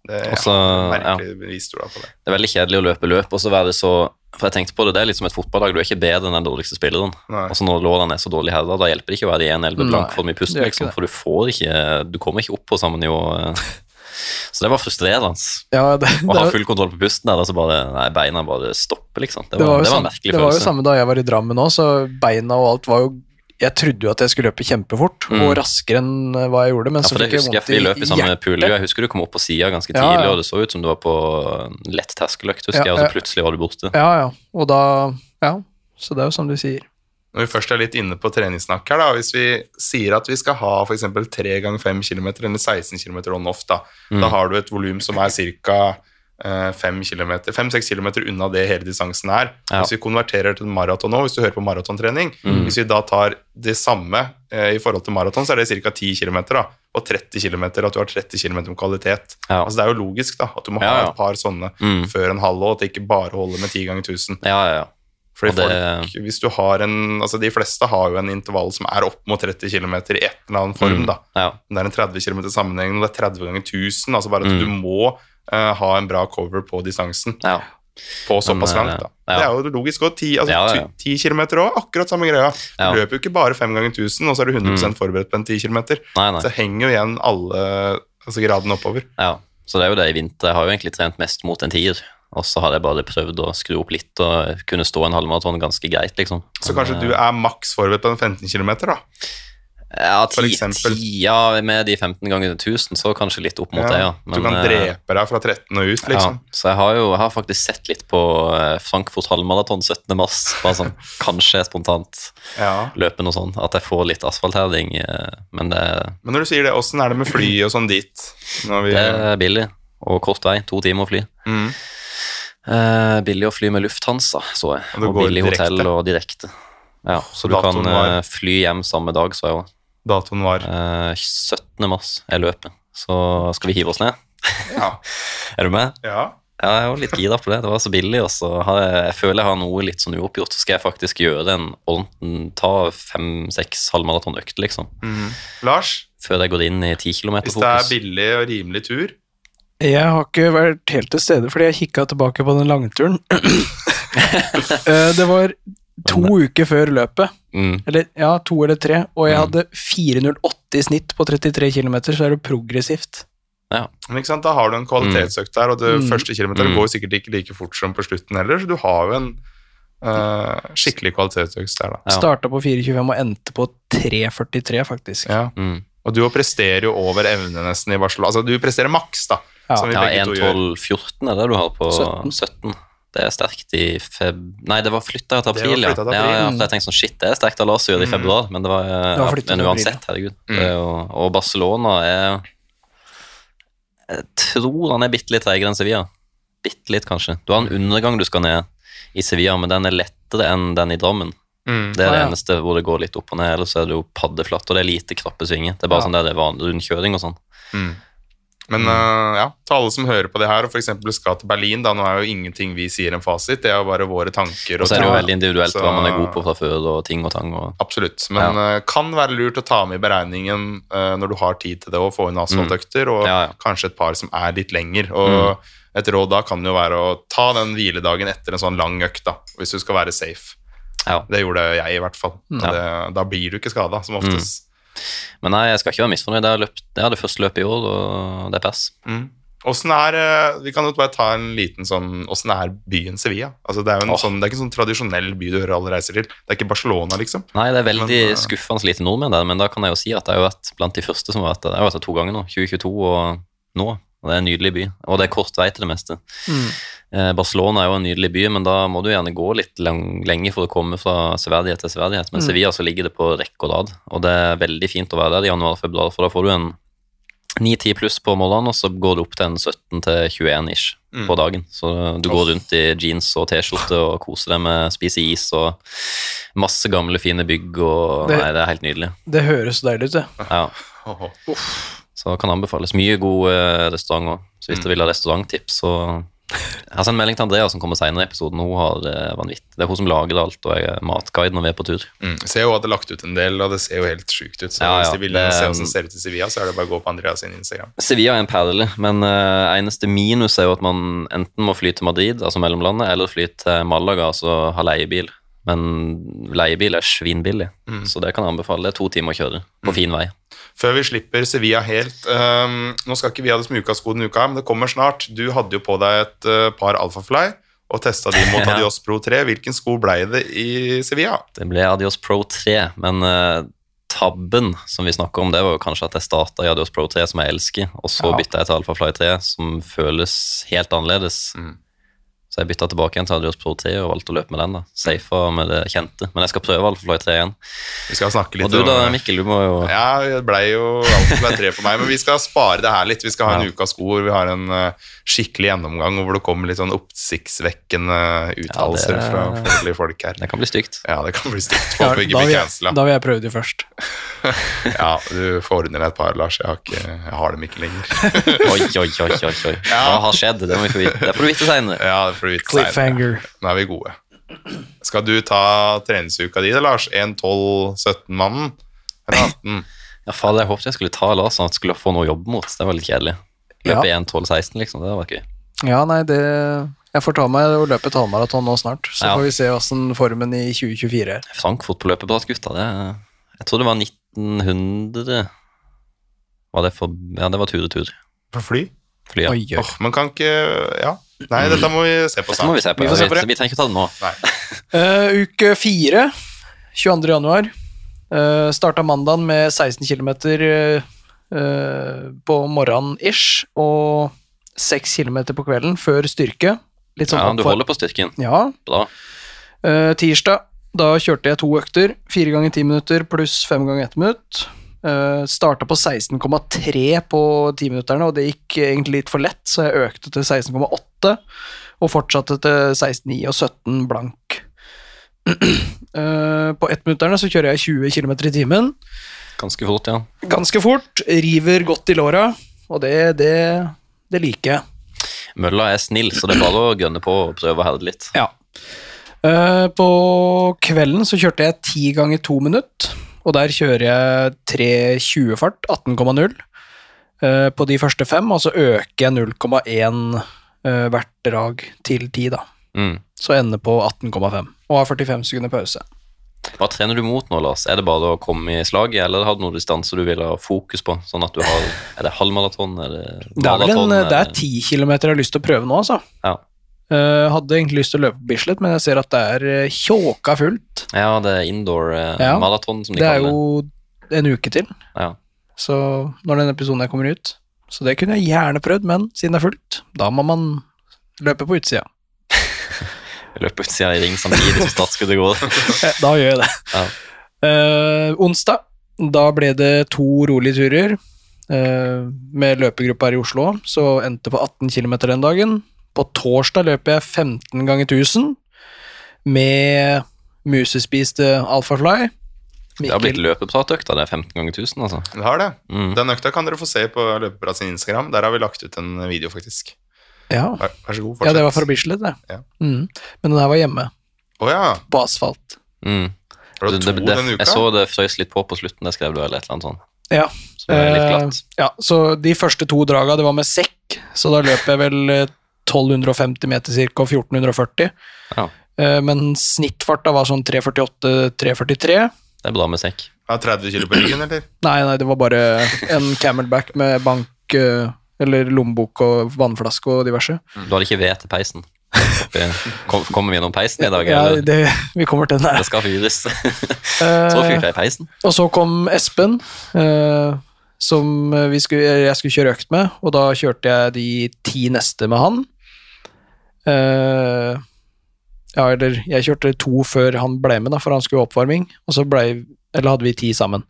Det Også, ja, merkelig bevisstråd på det. Det er veldig kjedelig å løpe løp, og så være så For jeg tenkte på det, det er litt som et fotballag, du er ikke bedre enn den dårligste spilleren. Og så når lårene er så dårlig her, da hjelper det ikke å være i 1-11 blank for mye ikke liksom, for du får ikke Du kommer ikke opp på samme nivå. eh. Så det var frustrerende. Ja, det, Å ha full kontroll på pusten der, og så bare Nei, beina bare stopper, liksom. Det det var, var jo det var en merkelig følelse. det var jo samme da jeg var i Drammen òg, så beina og alt var jo Jeg trodde jo at jeg skulle løpe kjempefort, Mm. og raskere enn hva jeg gjorde, men Ja, så for det fikk jeg vondt vi løp i samme pool. Jeg husker du kom opp på sida ganske tidlig, ja. og det så ut som du var på lett terskeløkt, husker Ja, jeg, og så plutselig var du borte. Ja, ja. Og da Ja. Så det er jo som du sier. Når vi først er litt inne på treningssnakk her, da, hvis vi sier at vi skal ha f.eks. 3 ganger 5 km eller 16 km on-off, da, Mm. da har du et volum som er ca. 5-6 km unna det hele distansen er. Ja. Hvis vi konverterer til maraton nå, hvis du hører på maratontrening Mm. Hvis vi da tar det samme eh, i forhold til maraton, så er det ca. 10 km. Og 30 km, at du har 30 km med kvalitet. Ja. Altså Det er jo logisk da, at du må ha ja. et par sånne Mm. før en halv, og at det ikke bare holder med 10 ganger 1000. Ja, ja, ja. Fordi det- folk, hvis du har en, altså De fleste har jo en intervall som er opp mot 30 km i et eller annen form. Mm. da. ja. Det er en 30 km sammenheng, og det er 30 ganger 1000. altså Bare at Mm. du må uh, ha en bra cover på distansen ja. på såpass Men, langt. da. ja. Det er jo logisk Og 10, altså, Ja, ja, ja. 10 km òg, akkurat samme greia. Du løper jo ikke bare 5 ganger 1000, og så er du 100% forberedt på en 10 km. Nei, nei. Så henger jo igjen alle altså gradene oppover. Ja, så det er jo det i vinter. Jeg har jo egentlig trent mest mot en tier. Og så har jeg bare prøvd å skru opp litt og kunne stå en halvmaraton ganske greit, liksom. Så kanskje du er maks forberedt på den 15 km, da? Ja, for ti, eksempel. ti, ja, med de 15 ganger 1000, så kanskje litt opp mot det, ja. du kan eh, drepe deg fra 13 og ut, liksom. Ja, så jeg har jo jeg har faktisk sett litt på eh, Frankfurt halvmaraton 17. mars, bare sånn kanskje spontant Ja. løpe noe sånn, at jeg får litt asfaltherding, eh, men det, Men når du sier det, åssen er det med fly og sånn dit? Vi, det er billig og kort vei, to timer å fly. mm. Eh, billig å fly med Lufthansa, så jeg, Og og går direkte. hotell og direkte. Ja, så du kan var- eh, fly hjem samme dag, så jeg òg. Datoen var Eh, 17. mars er løpet, så skal vi hive oss ned. Ja. Er du med? ja. Ja, jeg var litt gira på det. Det var så billig. Og så har jeg, jeg føler jeg har noe litt sånn uoppgjort. Så skal jeg faktisk gjøre en ordentlig Ta fem-seks halvmaratonøkter, liksom. Mm. Lars, Før jeg går inn i ti hvis det er billig og rimelig tur Jeg har ikke vært helt til stede fordi jeg kikka tilbake på den langturen. Eh, det var to uker før løpet, Mm. eller ja, to eller tre, og jeg Mm. hadde 4.08 i snitt på 33 km, så er det progressivt. Ja. Men ikke sant, Da har du en kvalitetsøkt der, og det Mm. første kilometeret Mm. går sikkert ikke like fort som på slutten heller, så du har jo en uh, skikkelig kvalitetsøkt der, da. Ja. Starta på 4.25 og endte på 3.43, faktisk. Ja. Mm. Og du presterer jo over evne nesten i Barcelona. Altså, du presterer maks, da. Ja. som vi Ja, begge to gjør. 1.12,14 er det du har på 17. 17. Det er sterkt i feb... Nei, det var flytta til Det april, ja. til ja, april. ja. for Jeg tenkte sånn, shit, det er sterkt av Lazio i Mm. februar, men det var, Det var Men uansett, herregud. Mm. Det jo, og Barcelona er Jeg tror han er bitte litt treigere enn Sevilla. Bitte litt, kanskje. Du har en undergang du skal ned i Sevilla, men den er lettere enn den i Drammen. Mm. Det er det Ah, ja. eneste hvor det går litt opp og ned, ellers er det jo paddeflatt, og det er lite krappe svinger. Det er bare Ja. sånn der det er vanlig rundkjøring og sånn. Mm. Men uh, ja, til alle som hører på det her og f.eks. skal til Berlin, da, nå er jo ingenting vi sier en fasit, det er jo bare våre tanker. Og så er det jo veldig individuelt Så- hva man er god på fra før, og ting og tang. Og, Absolutt. Men eh, kan være lurt å ta med i beregningen uh, når du har tid til det, å få inn asfaltøkter, og Mm. Ja, ja. kanskje et par som er litt lenger. Og et råd da kan jo være å ta den hviledagen etter en sånn lang økt, da, hvis du skal være safe. ja. Det gjorde jeg i hvert fall. Ja. Det, da blir du ikke skada, som oftest. Men nei, jeg skal ikke være misfornøyd. Jeg er løpt, jeg har det første løpet i år, og det er pers. Mm. Åssen er eh, Vi kan jo bare ta en liten sånn Åssen er byen Sevilla? Altså, det, er Åh. sånn, det er ikke en sånn tradisjonell by du hører alle reiser til. Det er ikke Barcelona, liksom. Nei, det er veldig Men, eh, skuffende lite nordmenn der, men da kan jeg jo si at jeg har vært blant de første som har vært der. Jeg har vært der to ganger nå, 2022 og nå. Og det er en nydelig by, og det er kort vei til det meste. Mm. Eh, Barcelona er jo en nydelig by, men da må du gjerne gå litt lang, lenge for å komme fra severdighet til severdighet. Men Mm. Sevilla så ligger det på rekke og rad, og det er veldig fint å være der i januar-februar, for da får du en 9-10 pluss på morgenen, og så går det opp til en 17-21 ish Mm. på dagen. Så du går rundt i jeans og T-skjorte og koser deg med spise is og masse gamle, fine bygg og Det- Nei, det er helt nydelig. Det høres deilig ut, det. Ja. Åh. Så kan anbefales. Mye god eh, restaurant òg. Så hvis dere vil ha restauranttips, så Jeg har sendt melding til Andrea som kommer senere i episoden. Hun har det vanvittig. Det er hun som lager alt, og jeg er matguide når vi er på tur. Mm. Det er lagt ut en del, og det ser jo helt sjukt ut. Så ja, hvis de vil det- se hvordan det ser ut i Sevilla, så er det bare å gå på Andreas sin Instagram. Sevilla er en perle, men eh, eneste minus er jo at man enten må fly til Madrid, altså mellomlandet, eller fly til Malaga, altså ha leiebil. Men leiebil er svinbillig, så det kan jeg anbefale. Det er to timer å kjøre på fin vei. Før vi slipper Sevilla helt um, Nå skal ikke vi ha det som ukas sko denne uka, men det kommer snart. Du hadde jo på deg et uh, par Alphafly og testa de mot. Adios Pro 3. Hvilken sko ble det i Sevilla? Det ble Adios Pro 3, men uh, tabben som vi snakker om, det var jo kanskje at jeg starta i Adios Pro 3, som jeg elsker, og så Ja. bytta jeg til Alphafly 3, som føles helt annerledes. Mm. Så jeg bytta tilbake igjen til Adios Pro 3 og valgte å løpe med den. da. Safa med det kjente. Men jeg skal prøve Alphafly 3 igjen. Vi skal snakke litt Og du da, Mikkel, du må jo Ja, det ble jo Alphafly 3 for meg, men vi skal spare det her litt. Vi skal ha en Ja. av sko hvor vi har en eh, skikkelig gjennomgang, hvor det kommer litt sånn oppsiktsvekkende uttalelser Ja, fra forskjellige folk her. Det kan bli stygt. Ja, det kan bli stygt. Ja, ikke vil blir jeg, cancela. da vil jeg prøve de først. Ja, du får under deg et par, Lars. Jeg har, ikke, jeg har dem ikke lenger. Oi, oi, oi, oi, oi. Hva har skjedd? Det må vi få vite. Det får du vite seinere. Ja, det får vite. Cliffhanger. Nå er vi gode. Skal du ta treningsuka di, Lars? 1-12-17-mannen? Eller 18? Ja, fader, jeg håpet jeg skulle ta Lars, sånn at jeg skulle få noe å jobbe mot. Det var litt kjedelig. Løpe Ja. 1.12,16, liksom. Det var gøy. Ja, nei, det Jeg får ta meg å løpe et halvmaraton nå snart, så Ja. får vi se åssen formen i 2024 er. Frankfurt på løpeplass, gutta. Det, jeg tror det var 1900 Var det for Ja, det var tur-retur. På fly? Fly, ja. Oi, oi. Åh, man kan ikke Ja. Nei, dette må vi se på snart. vi se på. Vi får se på Vi, det. vi trenger ikke ta det nå. Eh, uke fire, 22. januar. Uh, starta mandagen med 16 km på morgenen ish, og 6 km på kvelden før styrke. Litt sånn Ja, du holder på styrken. Ja. Bra. Uh, tirsdag, da kjørte jeg to økter. Fire ganger ti minutter pluss fem ganger ett minutt. Uh, starta på 16,3 på timinutterne, og det gikk egentlig litt for lett, så jeg økte til 16,8 og fortsatte til 16,9 og 17 blank. Eh, på ettminutterne så kjører jeg 20 km i timen. Ganske fort, ja. Ganske fort, river godt i låra, og det, det, det liker jeg. Mølla er snill, så det er bare å gønne på og prøve å herde litt. Ja. Eh, på kvelden så kjørte jeg 10 ganger 2 minutt, og der kjører jeg 3.20 fart, 18,0 eh, på de første fem, og så øker jeg 0,1 eh, hvert drag til 10 da. Mm. Så ender på 18,5, og har 45 sekunder pause. Hva trener du mot nå, Lars? Er det bare å komme i slaget, eller har du noen distanse du vil ha fokus på? Sånn at du har Er det halvmaraton? Er det Det er vel en, det er ti 10 km jeg har lyst til å prøve nå, altså. Ja. Eh, hadde egentlig lyst til å løpe på Bislett, men jeg ser at det er eh, tjåka fullt. ja, det er indoor uh, Ja. maraton, som de kaller Det Det er jo en uke til. Ja. Så når den episoden her kommer ut Så det kunne jeg gjerne prøvd, men siden det er fullt, da må man løpe på utsida. Løpe utsida i ring samtidig som startskuddet går. Eh, Da gjør jeg det. Ja. Uh, onsdag, da ble det to rolige turer eh, med løpegruppa her i Oslo, så endte på 18 km den dagen. På torsdag løper jeg 15 ganger 1000 med musespiste Alphafly. Det har blitt løpepratøkta, det er 15 ganger 1000, altså. Det har det. Mm. Den økta kan dere få se på Løpeprat sin Instagram. Der har vi lagt ut en video, faktisk. Ja. Vær, vær så god, ja, det var fortsett. fra Bislett, det. Ja. Mm. Men den her var hjemme, Oh, ja. på asfalt. Mm. Var det to det- det- denne uka? Jeg så det frøys litt på på slutten, det skrev du, eller et eller annet sånt. Ja. Så litt Eh, ja, så de første to draga, det var med sekk, så da løp jeg vel eh, 1250 meter cirka, og 1440. Ja. Eh, Men snittfarta var sånn 348-343. Det er bra med sekk. Ja, 30 kilo på ryggen, eller? Nei, nei, det var bare en camelback med bank, eh, eller lommebok og vannflaske og diverse. Du hadde ikke ved til peisen? Kommer vi gjennom peisen i dag, Ja, det, vi kommer til den her. Det skal fyres. Eh, Så fyrte jeg i peisen. Og så kom Espen, eh, som vi skulle, jeg skulle kjøre økt med, og da kjørte jeg de ti neste med han. Eh, ja, eller jeg kjørte to før han ble med, da, for han skulle ha oppvarming, og så ble, eller hadde vi ti sammen.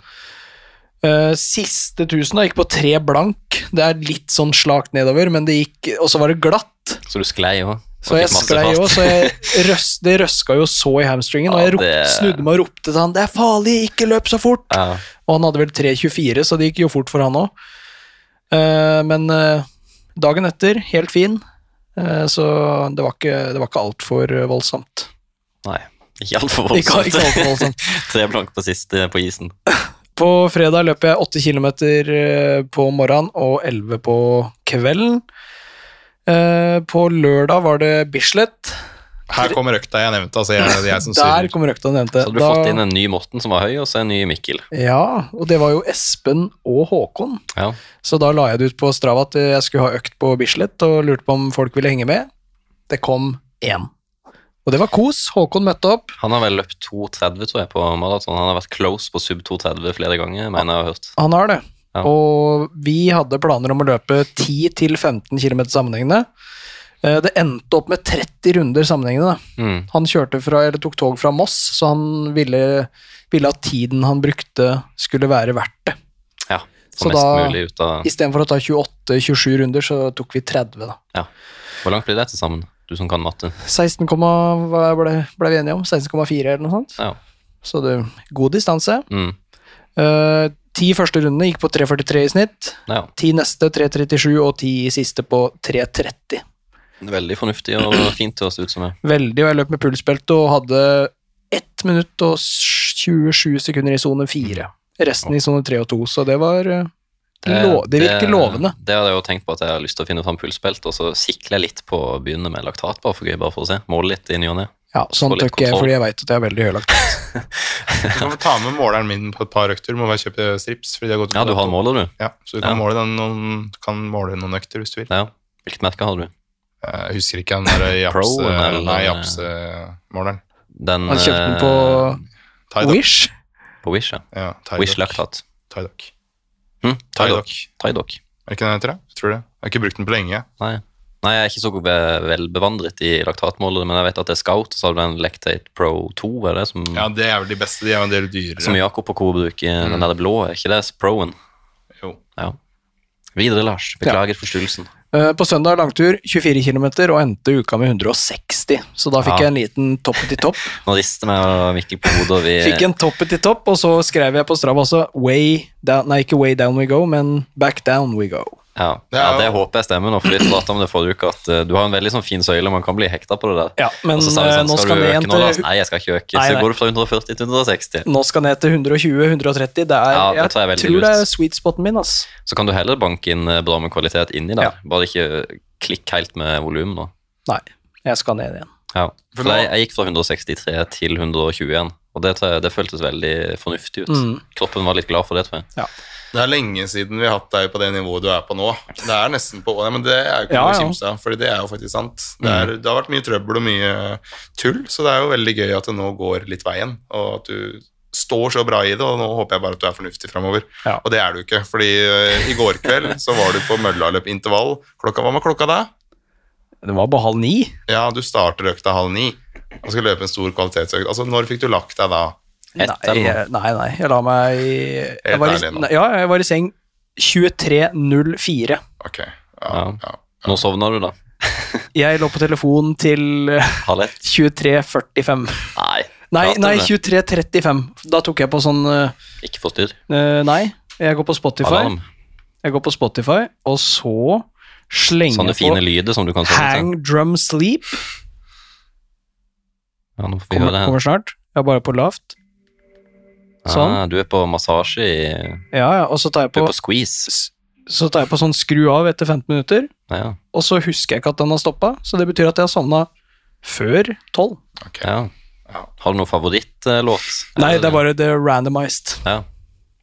Uh, siste tusen da gikk på tre blank. Det er litt sånn slakt nedover, men det gikk Og så var det glatt. Så du sklei òg. Så jeg sklei òg, så jeg røs, det røska jo så i hamstringen, og jeg rop, det- snudde meg og ropte til han 'Det er farlig, ikke løp så fort'. Ja. Og han hadde vel 3.24, så det gikk jo fort for han òg. men uh, dagen etter, helt fin. Eh, så det var ikke, det var ikke altfor uh, voldsomt. Nei, ikke altfor Ikke, voldsomt. ikke alt for voldsomt. Tre blank på sist på isen. På fredag løp jeg 8 km på morgenen og 11 på kvelden. Eh, på lørdag var det Bislett. Her kommer økta jeg nevnte. Altså, jeg, jeg som Der kommer økta nevnte. Så hadde du fått inn en ny Morten som var høy, og så en ny Mikkel. Ja, og det var jo Espen og Håkon. Ja. Så da la jeg det ut på Strava at jeg skulle ha økt på Bislett, og lurte på om folk ville henge med. Det kom én. Og det var kos. Håkon møtte opp. Han har vel løpt 2,30 tror jeg på maraton. Han har vært close på sub 2,30 flere ganger, mener jeg har hørt. Han har det. Ja. Og vi hadde planer om å løpe 10-15 km sammenhengende. Eh, Det endte opp med 30 runder sammenhengende. Mm. Han kjørte fra, eller tok tog fra Moss, så han ville, ville at tiden han brukte, skulle være verdt det. Ja. Så mest da- mulig ut av Istedenfor å ta 28-27 runder, så tok vi 30, da. Hvor langt blir det til sammen? Du som kan matte. 16, hva ble, ble vi enige om? 16,4 eller noe sånt? Ja. Så det god distanse. Mm. Uh, ti første rundene gikk på 3,43 i snitt. ja. Ti neste 3,37 og ti siste på 3,30. Veldig fornuftig og fint å se ut som det. Veldig, og jeg løp med pulsbelte og hadde 1 minutt og 27 sekunder i sone 4. Resten i sone 3 og 2, så det var det, lo, Det virker lovende. Det hadde jeg jo tenkt på at jeg har lyst til å finne fram pulsbelte, og så sikler jeg litt på å begynne med laktat, bare for gøy, bare for å se. Måle litt i ny og ne. Ja, sånn tør ikke jeg, fordi jeg veit at jeg er veldig høy laktat. Du kan få ta med måleren min på et par økter. Du må bare kjøpe strips. Fordi har gått Ja, du har måler, du. Ja, så du kan, Ja. måle den noen, kan måle noen økter hvis du vil. Ja. Hvilket merke har du? Jeg husker ikke den der Japs... Pro, eller- Nei, Japs-måleren. Han kjøpte den på Tidok. Tydock. Wish. på Wish, ja. Ja, Tydock. Wish laktat. Tydock. Hm? Tydock. Tydock. Er det ikke den heter? det? Jeg tror det. Jeg har ikke brukt den på lenge. Nei. Nei, jeg er ikke så ve- velbevandret i laktatmålere, men jeg vet at det er Scout, og så har du den Lactate Pro 2, er det som, Ja, det er vel de beste. De er en del dyrere. som Jakob og Co. bruker, den der blå, er ikke det Proen? Jo. Ja. Videre, Lars. Beklager forstyrrelsen. Eh, På søndag langtur 24 km og endte uka med 160, så da fikk Ja. jeg en liten toppet i topp. Nå rister meg og Mikkel på hodet, vi Fikk en toppet i topp, og så skrev jeg på Strava også way down, Nei, ikke way down we go, men back down we go. Ja, Det er ja, det håper jeg stemmer nå, for vi om det forrige uke, at eh, du har en veldig sånn fin søyle, man kan bli hekta på det der. Ja, men og så sa vi eh, sånn, nå skal, skal du ned til... nå? Nei, jeg skal ikke øke. Nei, Så går du fra 140 til 160. Nå skal ned til 120-130. Det er, Ja, det tror jeg jeg tror det er sweet spoten min, ass. Så kan du heller banke inn eh, bra med kvalitet inni der. Ja. Bare ikke klikk helt med volum nå. Nei, jeg skal ned igjen. Ja. For jeg, jeg gikk fra 163 til 121, og det, jeg, det føltes veldig fornuftig ut. Mm. Kroppen var litt glad for det, tror jeg. Det er lenge siden vi har hatt deg på det nivået du er på nå. Det er nesten på Men det er jo ikke Ja, noe å kimse av, for det er jo faktisk sant. Det, er, det har vært mye trøbbel og mye tull, så det er jo veldig gøy at det nå går litt veien, og at du står så bra i det, og nå håper jeg bare at du er fornuftig framover. Ja. Og det er du ikke, fordi uh, i går kveld så var du på møllaløp-intervall. Klokka, hva var klokka da? Det var på halv ni. Ja, du starter økta halv ni og skal løpe en stor kvalitetsøkt. Altså, når fikk du lagt deg da? Ett Nei, jeg- nei, nei, jeg la meg i jeg var i, nei, Ja, jeg var i seng 23.04. Ok, ja, Ja. ja. Nå sovna du, da. Jeg lå på telefonen til eh, Halv ett? 23.45. Nei. Nei, nei, 23.35. Da tok jeg på sånn eh, Ikke forstyrr. Uh, Nei, jeg går på Spotify. Alarm. Jeg går på Spotify, og så slenger Sånne fine på lyder som du kan sove Hang til. Drum Sleep. Ja, nå får vi Kommer, høre det her. kommer snart. Jeg er bare på lavt. Sånn. Ah, du er på massasje i Ja, ja, og så tar jeg Du er på squeeze. så tar jeg på sånn skru av etter 15 minutter, Ja, ja. og så husker jeg ikke at den har stoppa, så det betyr at jeg har sovna før 12. Okay. ja. Ja. Har du noen favorittlåt? Nei, det er bare det randomized. Ja,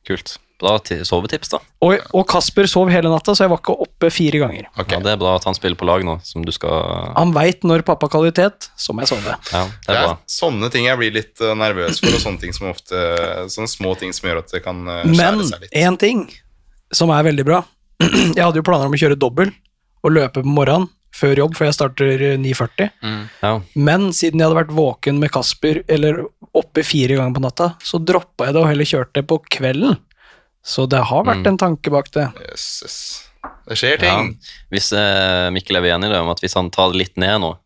kult. Bra sovetips, da. Og, og Kasper sov hele natta, så jeg var ikke oppe fire ganger. Okay. Ja, det er bra at han spiller på lag nå, som du skal Han veit når pappa kvalitet, så må jeg sove. Ja, det Det er bra. sånne ting jeg blir litt eh, nervøs for, og sånne ting som ofte Sånne små ting som gjør at det kan eh, skjære seg litt. Men én ting som er veldig bra Jeg hadde jo planer om å kjøre dobbel og løpe på morgenen før jobb, for jeg starter eh, 9.40. Ja. Men siden jeg hadde vært våken med Kasper, eller oppe fire ganger på natta, så droppa jeg det og heller kjørte på kvelden. Så det har vært Mm. en tanke bak det. Jøsses. Det skjer Ja. ting. Hvis eh, Mikkel er enig i det, om at hvis han tar det litt ned nå,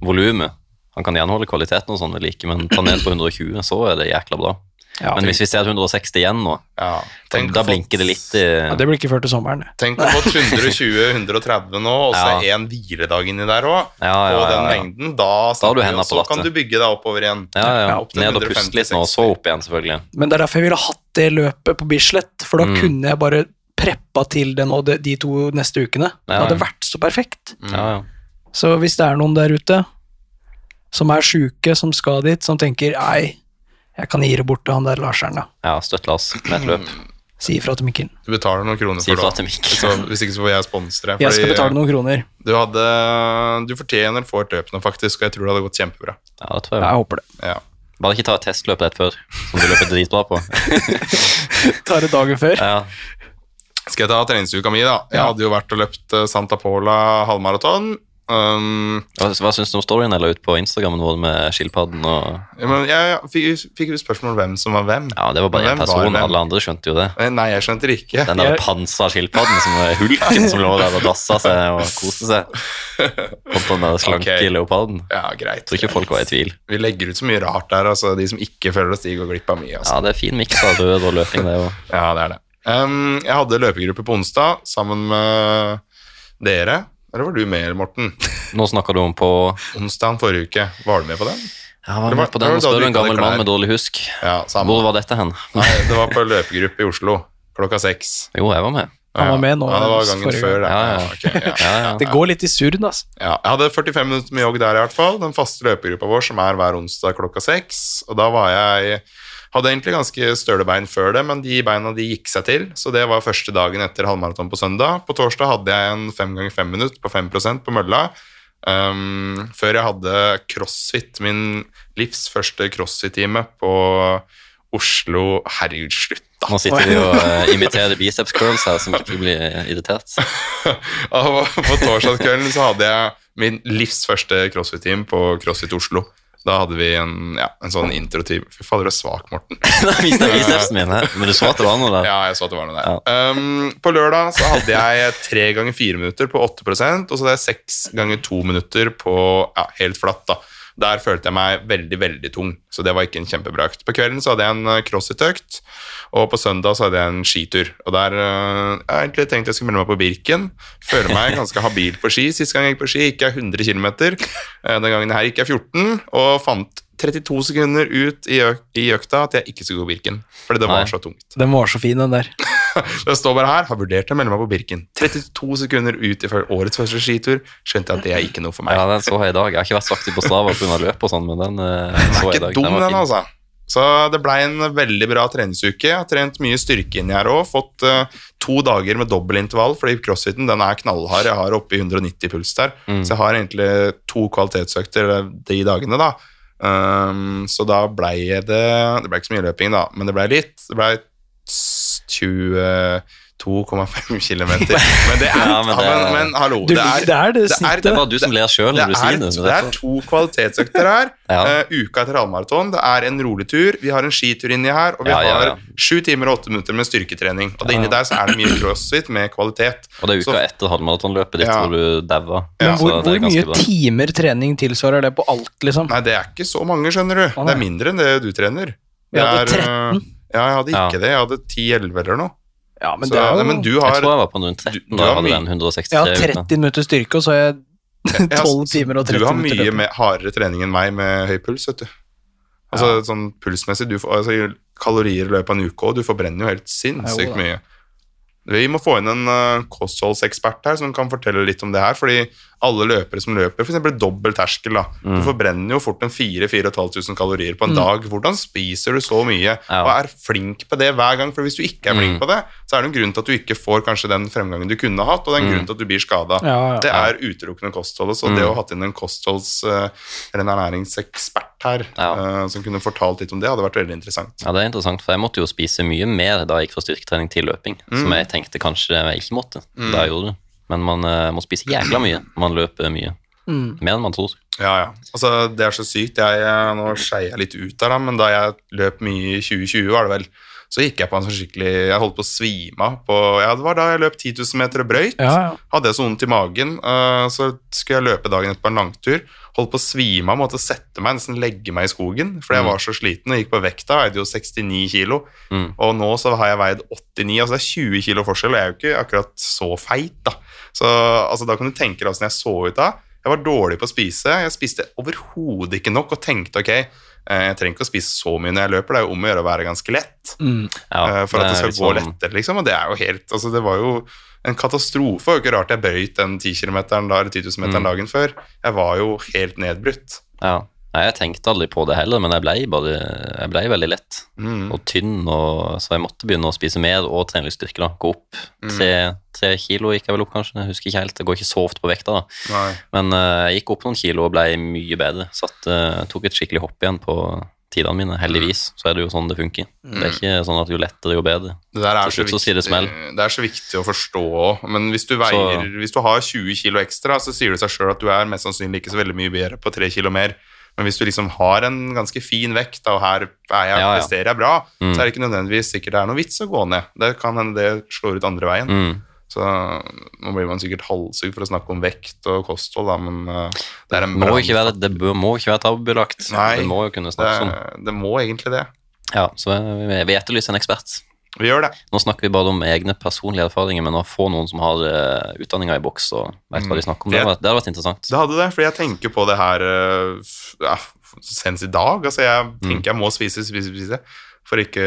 volumet Han kan gjerne holde kvaliteten og sånn ved like, men ta ned på 120, så er det jækla bra. Ja, Men hvis vi ser 160 igjen nå, Ja. Tenk da blinker det litt i ja, det blir ikke før til sommeren. det. Tenk å få 120-130 nå, og så Ja. en hviledag inni der òg. Ja, ja, Og ja, den mengden. Da, Da har du og så kan du bygge deg oppover igjen. Ja, ja. Ja, opp til Ned og puste litt nå, og så opp igjen, selvfølgelig. Men det er derfor jeg ville hatt det løpet på Bislett, for da Mm. kunne jeg bare preppa til det nå de, de to neste ukene. Det Ja, hadde vært så perfekt. Mm. Ja, ja. Så hvis det er noen der ute som er sjuke, som skal dit, som tenker nei, jeg kan gi det bort til han der Larseren, da. ja støtt Lars med et løp. Si ifra til Mikkel. Du betaler noen kroner Si for det. Så, hvis ikke så får jeg sponse deg. Jeg skal betale noen kroner. Du, hadde, du fortjener å få et løp nå, faktisk, og jeg tror det hadde gått kjempebra. Ja, det tror jeg. Jeg håper det. Ja. Bare ikke ta et testløp rett før, som du løper dritbra på. Tar det dagen før. Ja, Skal jeg ta treningsuka mi, da? Jeg Ja. hadde jo vært og løpt eh, Santa Pola halvmaraton. Um, Hva, hva syns du om storyen jeg la ut på Instagrammen vår med skilpadden og ja, men jeg, fikk, fikk jo spørsmål hvem som var hvem. Ja, det var bare én person, alle andre skjønte jo det. Eh, Nei, jeg skjønte det ikke. Den der Jeg- pansra skilpadden som er hulken som lå der og dassa seg og koste seg. Kontra den der slanke okay. leoparden. Ja, greit. Tror ikke folk var i tvil. Vi legger ut så mye rart der, altså. De som ikke føler oss, de går glipp av mye. Altså. Ja, det er fin miks av rød og løping, det òg. Ja, det er det. Um, jeg hadde løpegruppe på onsdag sammen med dere. Eller var du med, Morten? Nå snakker du om på Onsdag forrige uke. Var du med på den? Ja, var med på den spør du en gammel mann med dårlig husk. Ja, samme. Hvor var dette hen? Nei, det var på løpegruppe i Oslo klokka seks. Jo, jeg var med. Han var med nå, Ja, det var gangen forrige før. det. Ja, ja. ok, ja. Det går litt i surr, altså. Ja, jeg hadde 45 minutter med jogg der i hvert fall. Den faste løpegruppa vår som er hver onsdag klokka seks. Og da var jeg Hadde egentlig ganske støle bein før det, men de beina de gikk seg til. Så det var første dagen etter halvmaraton på søndag. På torsdag hadde jeg en fem ganger fem minutt på 5% på mølla. Um, før jeg hadde crossfit, min livs første crossfit-time på Oslo Herregud, slutt, da! Nå sitter vi og uh, imiterer biceps curls her, som ikke blir irritert. På torsdagskvelden så hadde jeg min livs første crossfit-team på CrossFit Oslo. Da hadde vi en, ja, en sånn intro-team. Fy fader, du er svak, Morten. Viste jeg bicepsen men du så at det var noe der. Ja, jeg så at det var noe der. Um, på lørdag så hadde jeg tre ganger fire minutter på 8% og så hadde jeg seks ganger to minutter på ja, helt flatt. da. Der følte jeg meg veldig veldig tung, så det var ikke en kjempebra økt. På kvelden så hadde jeg en crossfit-økt, og på søndag så hadde jeg en skitur. Og der uh, Jeg har egentlig tenkt jeg skulle melde meg på Birken. Føler meg ganske habil på ski. Sist gang jeg gikk på ski, gikk jeg 100 km. Uh, den gangen her gikk jeg 14, og fant 32 sekunder ut i, øk i økta at jeg ikke skulle gå Birken. Fordi det var Nei. så tungt. Den var så fin, den der. Det står bare her, har vurdert å melde meg på Birken. 32 sekunder ut i årets første skitur. Skjønte jeg at det er ikke noe for meg. Ja, den så jeg i dag. Jeg har ikke vært så aktiv på Strava pga. løp og sånn, men den eh, så jeg i ikke dag. dum, den, den, altså. Så det blei en veldig bra treningsuke. Jeg har trent mye styrke inni her òg. Fått uh, to dager med dobbeltintervall, fordi crossfiten den er knallhard. Jeg har oppe i 190 puls der, Mm. så jeg har egentlig to kvalitetsøkter de dagene, da. Um, så da blei det Det ble ikke så mye løping, da, men det blei litt. Det blei 22,5 km. Men det er, Ja, men det, det- men, hallo, Du, det er, det er det det er- snittet. Det er bare du som ler sjøl det når du er, sier det. det er to kvalitetsøkter her. Ja. uh, uka etter halvmaraton. Det er en rolig tur. Vi har en skitur inni her, og vi Ja, ja, ja. har sju timer og åtte minutter med styrketrening. Og det inni der så er det mye crossfit med kvalitet. Og det er uka Så- etter halvmaratonløpet ditt Ja. hvor du daua. Men Så hvor, det er hvor mye bra. timer trening tilsvarer det på alt, liksom? Nei, det er ikke så mange, skjønner du. Å, Det er mindre enn det du trener. Det er, eh, 13. Ja, jeg hadde ikke Ja. det. Jeg hadde 10-11 eller noe. Ja, men Så, det er nei, jo men du Jeg tror jeg var på noen 13 du- du da jeg hadde den 163 Jeg har 30 minutter styrke, og så har jeg Ja, 12 timer og 30 minutter. Du har mye mer, hardere trening enn meg med høy puls, vet du. Altså sånn pulsmessig, du får altså, kalorier i løpet av en uke, og du forbrenner jo helt sinnssykt mye. Vi må få inn en uh, kostholdsekspert her som kan fortelle litt om det her, fordi alle løpere som løper f.eks. dobbel terskel, da. Mm. du forbrenner jo fort en 4000-4500 kalorier på en dag. Hvordan spiser du så mye, Ja. og er flink på det hver gang? For hvis du ikke er flink Mm. på det, så er det en grunn til at du ikke får kanskje den fremgangen du kunne hatt, og det er en Mm. grunn til at du blir skada. Ja, ja. Det er utelukkende kostholdet, så Mm. det å ha hatt inn en kostholds- eh, eller en ernæringsekspert her Ja. eh, som kunne fortalt litt om det, hadde vært veldig interessant. Ja, det er interessant, for jeg måtte jo spise mye mer da jeg gikk fra styrketrening til løping, Mm. som jeg tenkte kanskje jeg ikke måtte da jeg gjorde det. Men man uh, må spise jækla mye man løper mye. Mm. Mer enn man tror. Ja, ja. Altså, det er så sykt. Jeg, eh, nå skeier jeg litt ut der, da, men da jeg løp mye i 2020, var det vel, så gikk jeg på en sånn skikkelig Jeg holdt på å svime av på Ja, det var da jeg løp 10 000 meter og brøyt. Ja, ja. Hadde jeg så vondt i magen, Uh, så skulle jeg løpe dagen etter på en langtur. Holdt på å svime av, måtte sette meg, nesten legge meg i skogen, fordi jeg Mm. var så sliten og gikk på vekta. Veide jo 69 kilo. Mm. Og nå så har jeg veid 89, altså det er 20 kilo forskjell, og jeg er jo ikke akkurat så feit, da. Så altså, da kan du tenke deg åssen jeg så ut da. Jeg var dårlig på å spise. Jeg spiste overhodet ikke nok og tenkte ok, eh, jeg trenger ikke å spise så mye når jeg løper, det er jo om å gjøre å være ganske lett. Mm. Ja, eh, for at det er skal gå sånn- lettere, liksom. Og det er jo helt Altså, det var jo en katastrofe. Det var jo ikke rart jeg brøyt den 10 km eller 10 000 meteren dagen før. Jeg var jo helt nedbrutt. Ja. Nei, jeg tenkte aldri på det heller, men jeg ble, bare, jeg ble veldig lett Mm. og tynn, og, så jeg måtte begynne å spise mer og trene litt styrke. da, Gå opp. Tre, tre kilo gikk jeg vel opp, kanskje. Jeg husker ikke helt. Jeg går ikke så ofte på vekta, da. Nei. Men uh, jeg gikk opp noen kilo og ble mye bedre. Satt, uh, tok et skikkelig hopp igjen på tidene mine, heldigvis. Så er det jo sånn det funker. Det er ikke sånn at jo lettere, jo bedre. Det der er Til så, så sier det det er så viktig å forstå òg. Men hvis du, veier, hvis du har 20 kilo ekstra, så sier det seg sjøl at du er mest sannsynlig ikke så veldig mye bedre på 3 kilo mer. Men hvis du liksom har en ganske fin vekt, og her er jeg, Ja, ja. presterer jeg bra, Mm. så er det ikke nødvendigvis sikkert det er noe vits å gå ned. Det kan hende det slår ut andre veien. Mm. Så nå blir man sikkert halshugd for å snakke om vekt og kosthold, da, men uh, det en Må ikke være, det bør, må ikke være tabubelagt. Nei, det må jo kunne det, snakkes om. det må egentlig det. Ja, så vi, vi etterlyser en ekspert. Vi gjør det. Nå snakker vi bare om egne personlige erfaringer, men å få noen som har uh, utdanninga i boks og vet hva de snakker om, det hadde vært, det hadde vært interessant. Det hadde det, for jeg tenker på det her uh, ja, senest i dag. Altså, jeg Mm. tenker jeg må spise, spise, spise. For ikke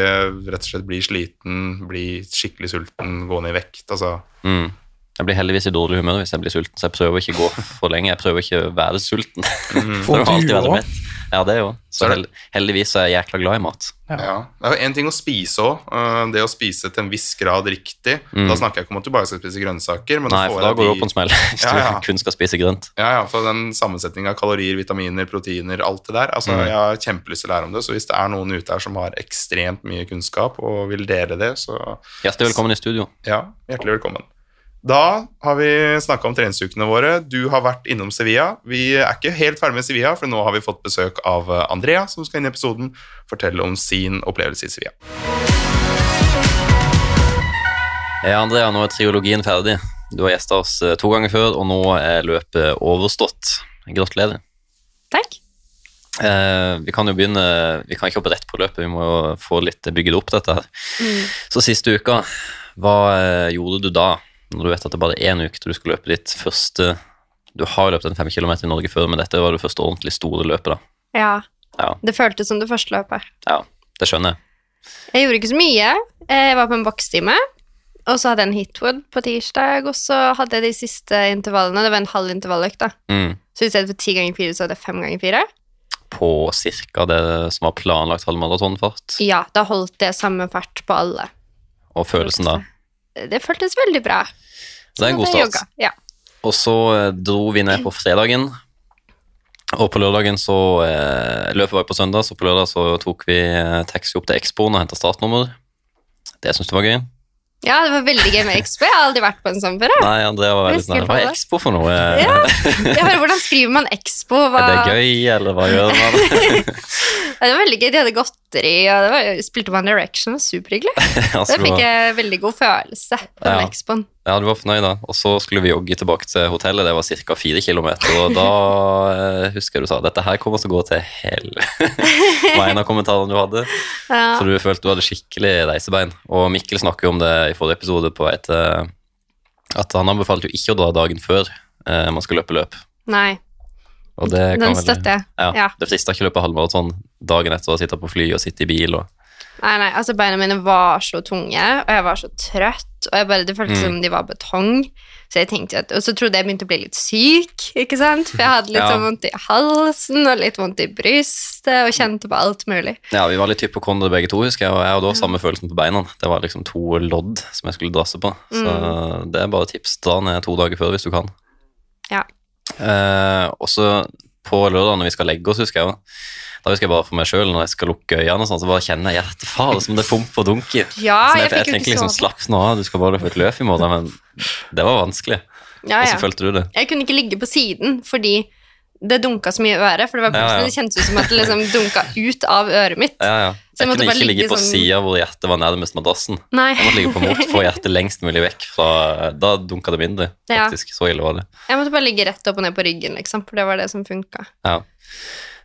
rett og slett bli sliten, bli skikkelig sulten, gå ned i vekt. Altså. Mm. Jeg blir heldigvis i dårlig humør hvis jeg blir sulten, så jeg prøver ikke å gå for lenge. Jeg prøver ikke å være sulten. Mm. Å Får alltid også? mett. Ja, det er jo. Så heldigvis er jeg jækla glad i mat. Ja. Ja. Det er jo en ting å spise òg. Det å spise til en viss grad riktig. Da snakker jeg ikke om at du bare skal spise grønnsaker. Men Mm. Nei, for da går du opp på en smell hvis Ja, ja. du kun skal spise grønt. Ja, ja, for den sammensetningen av kalorier, vitaminer, proteiner, alt det der. Altså, Mm. Jeg har kjempelyst til å lære om det, så hvis det er noen ute her som har ekstremt mye kunnskap og vil dele det, så Hjertelig velkommen i studio. ja, hjertelig velkommen. Da har vi snakka om treningsukene våre. Du har vært innom Sevilla. Vi er ikke helt ferdig med Sevilla, for nå har vi fått besøk av eh, Andrea, som skal inn i episoden fortelle om sin opplevelse i Sevilla. Ja, Andrea, nå er triologien ferdig. Du har gjesta oss eh, to ganger før, og nå er løpet overstått. Gratulerer. Takk. Eh, vi kan jo begynne Vi kan ikke hoppe rett på løpet, vi må jo få litt bygget opp dette her. Så siste uka, hva eh, gjorde du da? Når du vet at det bare er én uke til du skal løpe ditt første Du har løpt en fem kilometer i Norge før, men dette var det første ordentlig store løpet, da. Ja. Ja. Det føltes som det første løpet. Ja, det skjønner jeg. Jeg gjorde ikke så mye. Jeg var på en bokstime, og så hadde jeg en hitwood på tirsdag, og så hadde jeg de siste intervallene. Det var en halv intervalløkt, da. Mm. Så i stedet for ti ganger fire, så hadde jeg fem ganger fire. På ca. det som var planlagt halvmaratonfart, Ja, da holdt jeg samme fart på alle. og følelsen da. Det føltes veldig bra. Så det er en god start. Ja. Og så eh, dro vi ned på fredagen. Og på lørdagen så eh, Løpet var på søndag, så på lørdag så tok vi eh, taxi opp til Expoen og henta startnummer. Det syns du var gøy? Ja, det var veldig gøy med Expo. Jeg har aldri vært på en sånn før. Nei, Andrea var veldig sånn Hva er. Expo for noe? Ja. Jeg hører, hvordan skriver man Expo? Hva... Er det gøy, eller hva gjør man? Ja, det var veldig gøy. De hadde godteri, og det var, spilte man Direction. Superhyggelig. Da fikk jeg veldig god følelse på den Ja. Expoen. Ja, du var fornøyd, da. Og så skulle vi jogge tilbake til hotellet. Det var ca. fire kilometer. Og da eh, husker jeg du sa dette her kommer til å gå til hell. var en av kommentarene du hadde. Ja. Så du følte du hadde skikkelig reisebein. Og Mikkel snakker jo om det i forrige episode på et eh, At han anbefalte jo ikke å dra dagen før eh, man skal løpe løp. Nei, Og det kan den støtter jeg. Ja, Ja. Det frister ikke å løpe halvmaraton dagen etter å sitte på fly og sitte i bil. Og, Nei, nei, altså beina mine var så tunge, og jeg var så trøtt, og jeg bare, det føltes Mm. som de var betong. Så jeg tenkte at, Og så trodde jeg begynte å bli litt syk, ikke sant? For jeg hadde litt Ja. sånn vondt i halsen og litt vondt i brystet, og kjente på alt mulig. ja, Vi var litt hypokondere begge to, husker jeg, og jeg hadde også samme følelsen på beina. Det var liksom to lodd som jeg skulle drasse på. Så Mm. det er bare tips. Dra ned to dager før hvis du kan. Ja. Eh, også på lørdag når vi skal legge oss, husker jeg. Da husker jeg bare for meg sjøl, når jeg skal lukke øynene, sånn, så bare kjenner jeg hjertefaret som det pumper og dunker. Ja, Så jeg jeg, tenker liksom slapp nå av, du skal bare løpe et løp i morgen, men det var vanskelig. Ja, Hvordan ja. følte du det? Jeg kunne ikke ligge på siden, fordi det dunka så mye i øret, for det var Ja, ja. plutselig, det kjentes ut som at det liksom dunka ut av øret mitt. Ja, ja. Så jeg Jeg, kunne ikke ligge på sånn- sida hvor hjertet var nærmest madrassen. Nei, Jeg måtte ligge på mot, få hjertet lengst mulig vekk fra Da dunka det mindre, Ja. faktisk. Så ille var det. jeg måtte bare ligge rett opp og ned på ryggen, liksom, for det var det som funka. Ja.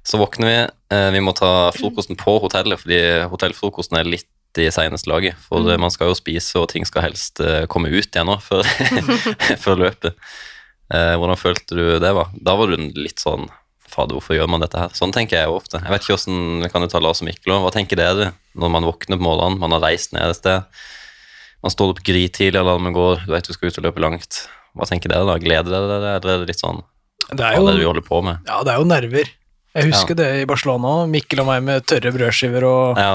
Så våkner vi. Eh, vi må ta frokosten på hotellet, fordi hotellfrokosten er litt i seneste laget. For Mm. man skal jo spise, og ting skal helst eh, komme ut igjen nå før, før løpet. Eh, hvordan følte du det var? Da var du litt sånn Fader, hvorfor gjør man dette her? Sånn tenker jeg jo ofte. Jeg vet ikke hvordan, Vi kan jo ta Lars og Mikkel òg. Hva tenker dere når man våkner på morgenen, man har reist ned et sted, man står opp grytidlig, alarmen går, du vet du skal ut og løpe langt. Hva tenker dere da? Gleder dere dere, eller er det litt sånn Det Hva er er det vi holder på med? ja, det er jo nerver. Jeg husker det i Barcelona òg. Mikkel og meg med tørre brødskiver og Ja,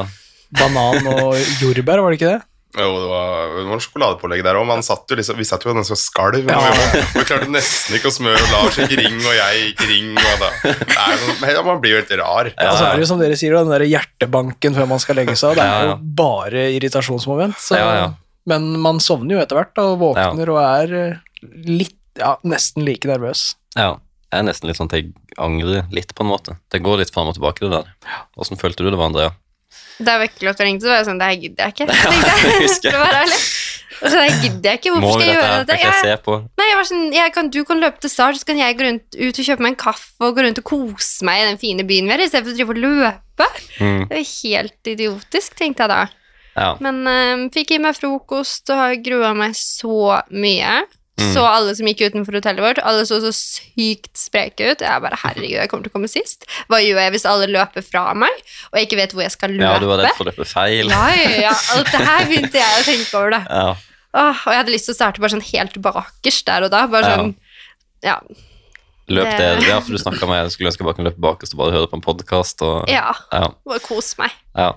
banan og jordbær, var det ikke det? Jo, det var, det var sjokoladepålegg der òg. Liksom, vi satt jo ganske skalv. Ja. Vi, vi klarte nesten ikke å smøre, og Lars gikk ring, og jeg gikk ring. Og men man blir jo helt rar. Ja, så er det jo som dere sier, den der hjertebanken før man skal legge seg. Det er Ja, ja. jo bare irritasjonsmoment. Så, Ja, ja. Men man sovner jo etter hvert og våkner og er litt, ja, nesten like nervøs. Ja, jeg er nesten litt sånn at jeg angrer litt på en måte. Det går litt fram og tilbake det der. Hvordan følte du det var, Andrea? Da vekkerklokka ringte, så var jeg sånn Det her gidder jeg ikke. Tenkte det jeg. husker jeg. Og så det gidder jeg ikke. Hvorfor skal jeg gjøre dette? Jeg Jeg, se på? nei, jeg var sånn, jeg kan, Du kan løpe til start, så kan jeg gå rundt, ut og kjøpe meg en kaffe og gå rundt og kose meg i den fine byen vi er i, istedenfor å drive og løpe. Mm. Det var helt idiotisk, tenkte jeg da. Ja. Men um, fikk i meg frokost og har grua meg så mye. Mm. Så alle som gikk utenfor hotellet vårt, alle så så sykt spreke ut. Jeg bare, herregud, jeg kommer til å komme sist. Hva gjør jeg hvis alle løper fra meg, og jeg ikke vet hvor jeg skal løpe? ja, du var redd for å løpe feil. Ja, ja, ja. Alt det her begynte jeg å tenke over. da. Ja. Åh, og jeg hadde lyst til å starte bare sånn helt bakerst der og da. Bare sånn, ja. Løp det, Det- ja, for du snakka med Jeg skulle ønske jeg bare kunne løpe bakerst og bare høre på en podkast. Ja, Ja, bare kos meg. ja.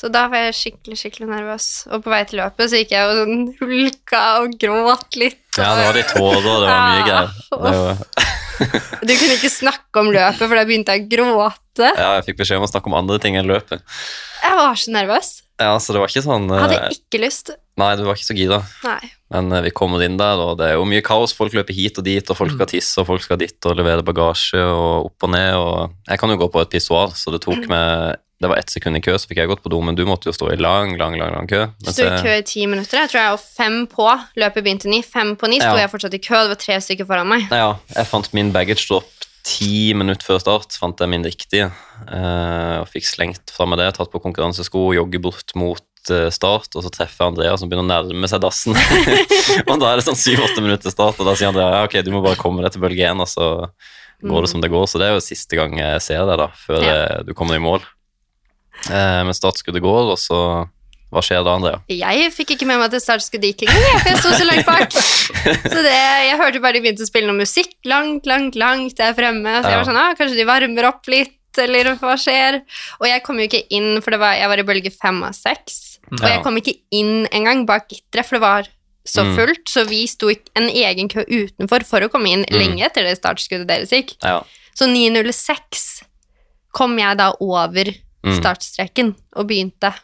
Så da var jeg skikkelig skikkelig nervøs. Og på vei til løpet så gikk jeg og sånn hulka og gråt litt. ja, det var litt tårer, det var mye greier. Var, Du kunne ikke snakke om løpet, for da begynte jeg å gråte. ja, jeg fikk beskjed om å snakke om andre ting enn løpet. Jeg var så nervøs. Ja, så det var ikke sånn Jeg hadde eh, ikke lyst. Nei, du var ikke så gira. Men eh, vi kommer inn der, og det er jo mye kaos. Folk løper hit og dit, og folk skal tisse, og folk skal dit og levere bagasje og opp og ned. Og jeg kan jo gå på et pissoar, så det tok meg Det var ett sekund i kø, så fikk jeg gått på do, men du måtte jo stå i lang, lang, lang, lang kø. Sto i kø i ti minutter. Jeg tror jeg var fem på. Løpet begynte ni. Fem på ni sto Ja. jeg fortsatt i kø. Det var tre stykker foran meg. Ja, jeg fant min baggage drop ti minutter før start. Fant jeg min riktige. eh, og fikk slengt fra meg det, tatt på konkurransesko og jogge bort mot eh, start. Og så treffer jeg Andrea som begynner å nærme seg dassen. og da er det sånn syv-åtte minutter start, og da sier Andrea ja, ok, du må bare komme deg til bølge én, og så går det som det går. Så det er jo siste gang jeg ser deg, da, før Ja. du kommer i mål. Eh, men startskuddet går, og så Hva skjer da, Andrea? Jeg fikk ikke med meg at det startskuddet gikk engang, jeg, for jeg sto så langt bak. Så det, jeg hørte bare de begynte å spille noe musikk langt, langt, langt der fremme. Så jeg var sånn, ah, kanskje de varmer opp litt, eller hva skjer? Og jeg kom jo ikke inn, for det var, jeg var i bølge fem av seks. Og jeg kom ikke inn engang bak gitteret, for det var så Mm. fullt. Så vi sto i en egen kø utenfor for å komme inn Mm. lenge etter det startskuddet deres gikk. Ja. Så 9.06 kom jeg da over. Startstreken og begynte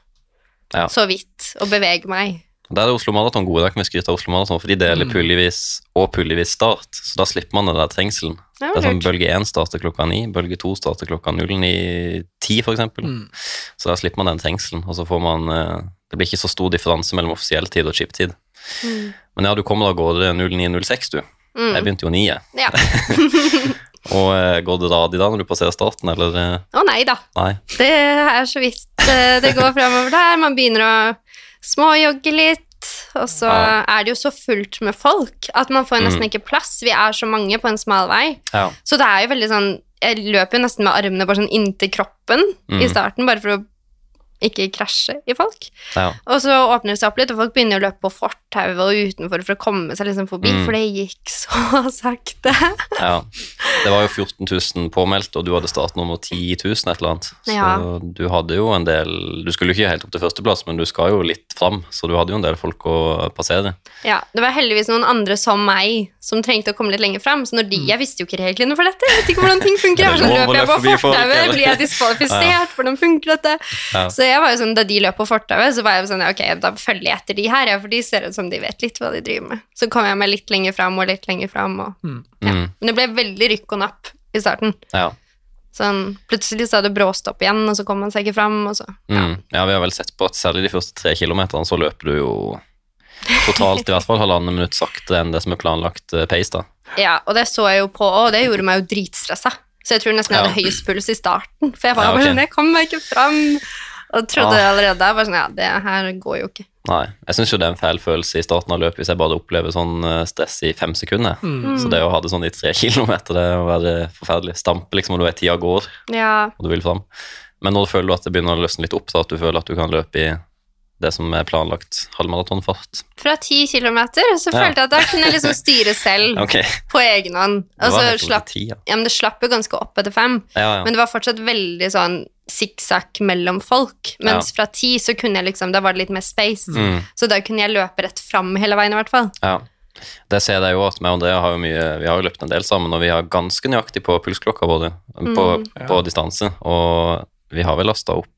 Ja. så vidt å bevege meg. Der er Oslo Maraton gode. Der kan vi skryte av Oslo Maraton, for de deler puljevis og puljevis start. Så da slipper man den der trengselen. Det Det er sånn. Bølge 1 starter klokka 9, bølge 2 starter klokka 09.10 for eksempel. Mm. Så da slipper man den trengselen, og så får man eh, Det blir ikke så stor differanse mellom offisiell tid og chip-tid. Mm. Men ja, du kommer da går det 09.06, du. Jeg Mm. begynte jo 9. jeg. Ja. Og eh, går det rad i dag når du passerer starten, eller eh, Å nei da. nei? Det er så vidt eh, det går fremover der. Man begynner å småjogge litt. Og så Ja. er det jo så fullt med folk at man får nesten Mm. ikke plass. Vi er så mange på en smal vei. Ja. Så det er jo veldig sånn Jeg løper jo nesten med armene bare sånn inntil kroppen i Mm. starten, bare for å ikke krasje i folk. ja. Og så åpner det seg opp litt, og folk begynner å løpe på fortauet og utenfor for å komme seg liksom forbi, Mm. for det gikk så sakte. Ja. Det var jo 14 000 påmeldt, og du hadde startnummer 10 000 et eller annet. Så Ja. du hadde jo en del Du skulle jo ikke helt opp til førsteplass, men du skal jo litt fram, så du hadde jo en del folk å passere. Ja, Det var heldigvis noen andre som meg som trengte å komme litt lenger fram. Så når de, Jeg visste jo ikke reglene for dette. Jeg vet ikke hvordan ting funker. Jeg var Er sånn, Løper jeg på fortauet? Blir jeg diskvalifisert? Hvordan funker dette? Så jeg var jo sånn, Da de løp på fortauet, så var jeg sånn Ok, da følger jeg etter de her, ja, for de ser ut som de vet litt hva de driver med. Så kom jeg meg litt lenger fram og litt lenger fram. Og, ja. Mm. Men det ble veldig rykk og napp i starten. Ja. Sånn, plutselig så hadde det bråstopp igjen, og så kom man seg ikke fram. Og så, ja. Mm. ja, vi har vel sett på at særlig de første tre kilometerne så løper du jo totalt i hvert fall halvannen minutt saktere enn det som er planlagt eh, pace, da. Ja, og det så jeg jo på, og det gjorde meg jo dritstressa. Så jeg tror nesten jeg hadde Ja. høyest puls i starten. For jeg var Ja, bare sånn, jeg kom meg ikke fram. Og trodde Ah. allerede der bare sånn, ja, det her går jo ikke. Nei. Jeg syns jo det er en feil følelse i starten av løpet hvis jeg bare opplever sånn eh, stress i fem sekunder. Mm. Så det å ha det sånn i tre kilometer, det å være forferdelig. Stampe liksom, og du vet tida går, Ja, og du vil fram. Men når du føler at det begynner å løsne litt opp, så at du føler at du kan løpe i det som er planlagt halvmaratonfart. fra ti kilometer så Ja. følte jeg at da kunne jeg liksom styre selv okay. på egen hånd. Og var så opp slapp, ti, ja. ja, men det slapp jo ganske opp etter fem. Ja, ja. Men det var fortsatt veldig sånn sikksakk mellom folk. Mens fra ti så kunne jeg liksom, da var det litt mer space. Mm. Så da kunne jeg løpe rett fram hele veien i hvert fall. Ja. Det ser jeg jo at meg og Andrea har jo mye Vi har jo løpt en del sammen, og vi har ganske nøyaktig på pulsklokka både på, Mm. på distanse. Og vi har vel lasta opp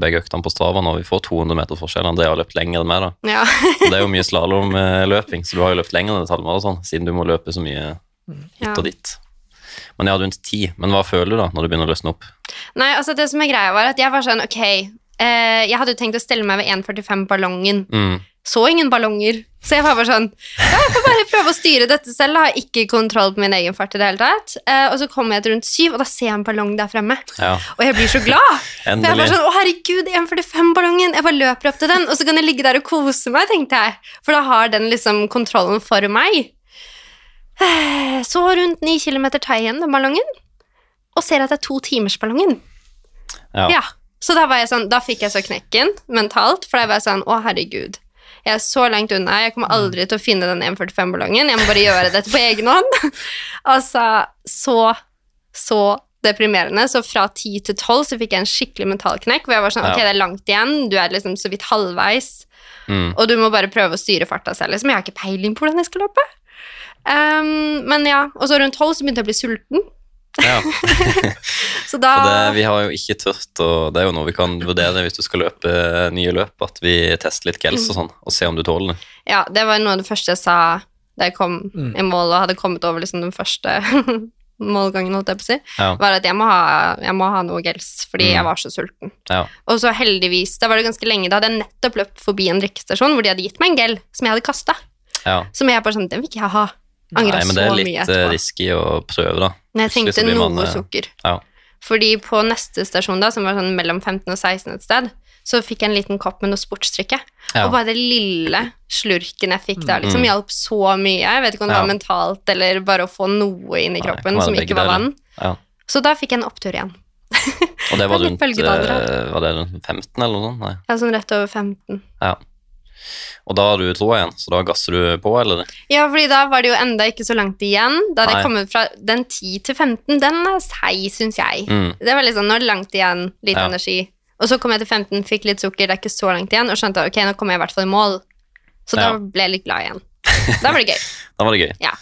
begge øktene på Strava når vi får 200 meter forskjell. Andrea har løpt lenger enn meg, da. Ja. Det er jo mye slalåmløping, så du har jo løpt lenger enn et halvmaraton, siden du må løpe så mye hit og dit. Men jeg hadde rundt ti. Men hva føler du da, når det begynner å løsne opp? Nei, altså det som er greia var at jeg var sånn, ok, eh, jeg hadde jo tenkt å stelle meg ved 1,45 ballongen. Mm. Så ingen ballonger. Så jeg var bare sånn, ja, jeg får bare prøve å styre dette selv, da. har ikke kontroll på min egen fart i det hele tatt. Eh, og så kommer jeg til rundt syv, og da ser jeg en ballong der fremme. Ja, Og jeg blir så glad. For jeg var endelig. sånn, å herregud, 1,45-ballongen. Jeg bare løper opp til den, og så kan jeg ligge der og kose meg, tenkte jeg. For da har den liksom kontrollen for meg. Eh, Så rundt 9 kilometer tar jeg igjen den ballongen, og ser at det er to timers-ballongen. Ja. Ja. Så da var jeg sånn, da fikk jeg så knekken mentalt, for da var jeg sånn, å herregud. Jeg er så langt unna. Jeg kommer aldri til å finne den 1,45-ballongen. Jeg må bare gjøre dette på egen hånd. altså, så, så deprimerende. Så fra 10 til 12 så fikk jeg en skikkelig mentalknekk, hvor jeg var sånn, Ja. ok, det er langt igjen, du er liksom så vidt halvveis, Mm. og du må bare prøve å styre farta selv. Liksom. Jeg har ikke peiling på hvordan jeg skal løpe. Um, men ja, og så rundt 12 så begynte jeg å bli sulten. Ja. Så da Og det, vi har jo ikke tørt, og det er jo noe vi kan vurdere hvis du skal løpe eh, nye løp, at vi tester litt gels og sånn, og ser om du tåler det. Ja, det var noe av det første jeg sa da jeg kom i mål og hadde kommet over liksom den første målgangen, holdt jeg på å si, Ja. var at jeg må ha, jeg må ha noe gels, fordi Mm. jeg var så sulten. Ja. Og så heldigvis, da var det ganske lenge, da hadde jeg nettopp løpt forbi en drikkestasjon hvor de hadde gitt meg en gel som jeg hadde kasta. ja. Som jeg bare sånn, den vil ikke jeg ha. Angra Nei, men så det er litt eh, risky å prøve, da. Men jeg trengte man, noe eh, sukker. Ja. Fordi på neste stasjon, da, som var sånn mellom 15 og 16 et sted, så fikk jeg en liten kopp med noe sportsdrikke. Ja. Og bare det lille slurken jeg fikk da, liksom Mm. hjalp så mye. Jeg vet ikke om det Ja. var mentalt eller bare å få noe inn i kroppen som ikke var vann. Ja. Så da fikk jeg en opptur igjen. Og det var rundt eh, Var det rundt 15 eller noe sånt? Nei. Er sånn rett over 15. Ja. Og da har du troa igjen, så da gasser du på, eller? Ja, fordi da var det jo enda ikke så langt igjen. Da hadde Nei. jeg kommet fra den 10 til 15, den er seig, syns jeg. Mm. Det var sånn, nå er det langt igjen, litt Ja. energi. Og så kom jeg til 15, fikk litt sukker, det er ikke så langt igjen, og skjønte ok, nå kommer jeg i hvert fall i mål. Så da ble jeg litt glad igjen. Da var det gøy. Da var det gøy. Ja.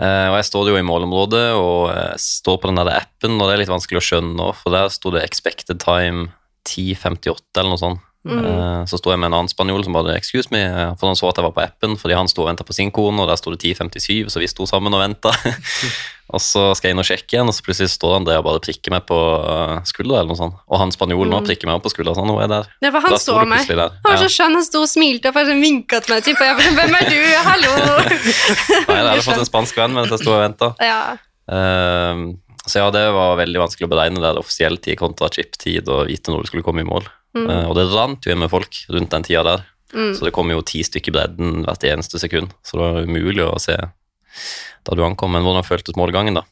Uh, og jeg står jo i målområdet og uh, står på den der appen, og det er litt vanskelig å skjønne nå, for der sto det 'expected time 10.58' eller noe sånt. Mm. Eh, så sto jeg med en annen spanjol som bare 'excuse me', eh, for han så at jeg var på appen, fordi han sto og venta på sin kone, og der sto det 10.57, så vi sto sammen og venta. og så skal jeg inn og sjekke igjen, og så plutselig står han der og bare prikker meg på uh, skuldra, eller noe sånt. Og han spanjolen Mm. prikker meg opp på skuldra, sånn, nå er jeg der. Ja, for han så meg. der. Han var så skjønn, han sto og smilte og bare vinka til meg, typ, og jeg bare hvem er du, hallo? Nei, jeg hadde fått en spansk venn mens jeg sto og venta. Ja, Ehm, så ja, det var veldig vanskelig å beregne det, det offisiell tid kontra chip-tid og vite når du skulle komme i mål. Mm. Uh, og det rant jo inn med folk rundt den tida der, Mm. så det kom jo ti stykker i bredden hvert eneste sekund. Så det var umulig å se da du ankom. Men hvordan føltes målgangen, da?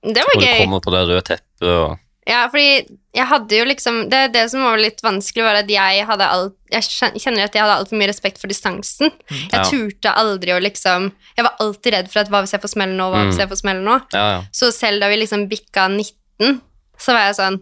det var Når du gøy. kommer på det røde teppet og Ja, fordi jeg hadde jo liksom Det, det som var litt vanskelig, var at jeg hadde alt Jeg kjenner at jeg hadde altfor mye respekt for distansen. Jeg Ja. turte aldri å liksom Jeg var alltid redd for at hva hvis jeg får smell nå, hva hvis Mm. jeg får smell nå? Ja, ja. Så selv da vi liksom bikka 19, så var jeg sånn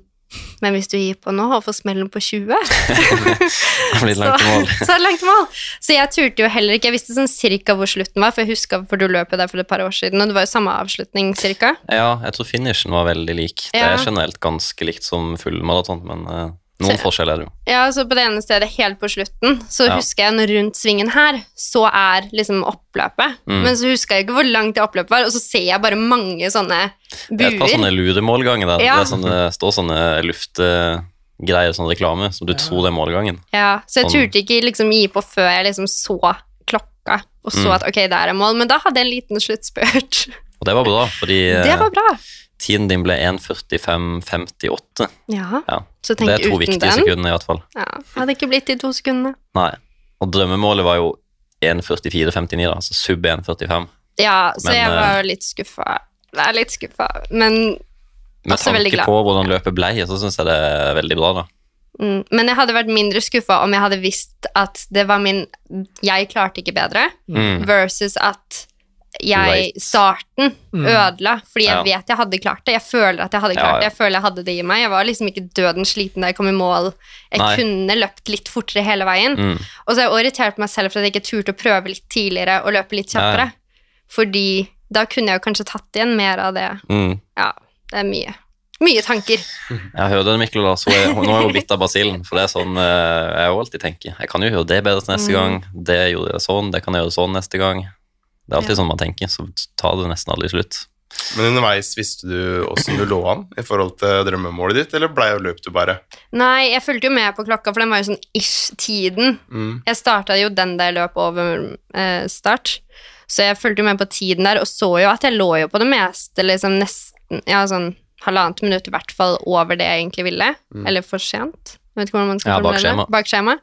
Men hvis du gir på nå og får smellen på 20 Det blir langt mål. så, så er det langt mål. Så jeg turte jo heller ikke. Jeg visste sånn cirka hvor slutten var, for jeg huska for du løp der for et par år siden, og det var jo samme avslutning cirka. Ja, jeg tror finishen var veldig lik. Det er generelt ganske likt som full maraton, men eh, noen Så- forskjeller er det jo. Ja, så på det ene stedet helt på slutten, så Ja. husker jeg når rundt svingen her, så er liksom oppløpet. Mm. Men så husker jeg ikke hvor langt det oppløpet var, og så ser jeg bare mange sånne Det er et par sånne luremålganger der. Ja. Det sånne, står sånne luftgreier, sånn reklame, som du tror det er målgangen. Ja, så jeg Sånn. turte ikke liksom gi på før jeg liksom så klokka, og så Mm. at ok, der er mål. Men da hadde jeg en liten sluttspurt. Og det var bra, fordi Det eh, var bra. Tiden din ble 1.45,58. Ja, Ja. så Det er to viktige den. sekunder, i hvert fall. Ja, hadde ikke blitt de to sekundene. Nei. Og drømmemålet var jo 1.44,59, da, altså sub 1.45. Ja, så Men, jeg var jo litt skuffa. Jeg er litt skuffa, men Med Også veldig tanke på hvordan løpet ble, så syns jeg det er veldig bra, da. Mm, men jeg hadde vært mindre skuffa om jeg hadde visst at det var min Jeg klarte ikke bedre, Mm. versus at jeg starten ødela. Fordi jeg Ja. vet jeg hadde klart det. Jeg føler at jeg hadde Ja, klart det. Jeg føler jeg hadde det i meg. Jeg var liksom ikke døden sliten da jeg kom i mål. Jeg Nei. kunne løpt litt fortere hele veien. Mm. Og så har jeg irritert meg selv for at jeg ikke turte å prøve litt tidligere og løpe litt kjappere. ja. kjappere. Fordi da kunne jeg jo kanskje tatt igjen mer av det. Mm. Ja, det er mye. Mye tanker. Jeg hører det, Mikkel, da, så er, nå er hun bitt av basillen. For det er sånn eh, jeg jo alltid tenker. Jeg kan jo gjøre det bedre til neste Mm. gang. Det gjorde jeg sånn, det kan jeg gjøre sånn neste gang. Det er alltid Ja. sånn man tenker, så ta det nesten aldri slutt. Men underveis visste du åssen du lå an i forhold til drømmemålet ditt, eller ble jo løp du bare? Nei, jeg fulgte jo med på klokka, for den var jo sånn ish-tiden. Mm. Jeg starta jo den da jeg løp over eh, start, så jeg fulgte jo med på tiden der, og så jo at jeg lå jo på det meste, liksom nesten Ja, sånn halvannet minutt i hvert fall over det jeg egentlig ville. Eller for sent. Jeg vet ikke hvordan man skal Ja, formulere bakskjema. Bak Bakskjema.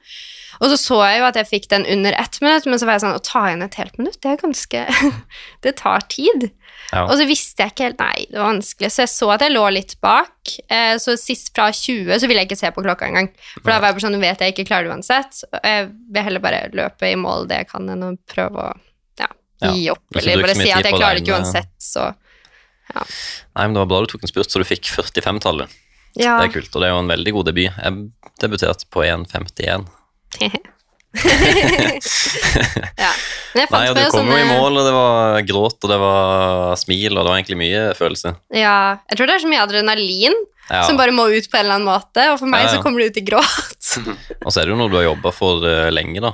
Og så så jeg jo at jeg fikk den under ett minutt, men så var jeg sånn Å ta igjen et helt minutt, det er ganske Det tar tid. Ja. Og så visste jeg ikke helt Nei, det var vanskelig. Så jeg så at jeg lå litt bak. Eh, så sist fra 20 så ville jeg ikke se på klokka engang. For da var jeg bare sånn Nå vet jeg ikke klarer det uansett. Jeg vil heller bare løpe i mål det jeg kan, enn å prøve å ja, Ja, gi opp. Eller bare si at jeg klarer det ikke uansett, så Nei, men det var bra du tok en spurt, så du fikk 45-tallet. ja. Det er kult, og det er jo en veldig god debut. Jeg debuterte på 1,51. Ja. Men jeg fant Nei, og du kom jo i mål, og det var gråt, og det var smil, og det var egentlig mye følelse. Ja, jeg tror det er så mye adrenalin Ja. som bare må ut på en eller annen måte, og for meg Ja, ja. så kommer det ut i gråt. Og så er det jo noe du har jobba for eh, lenge, da.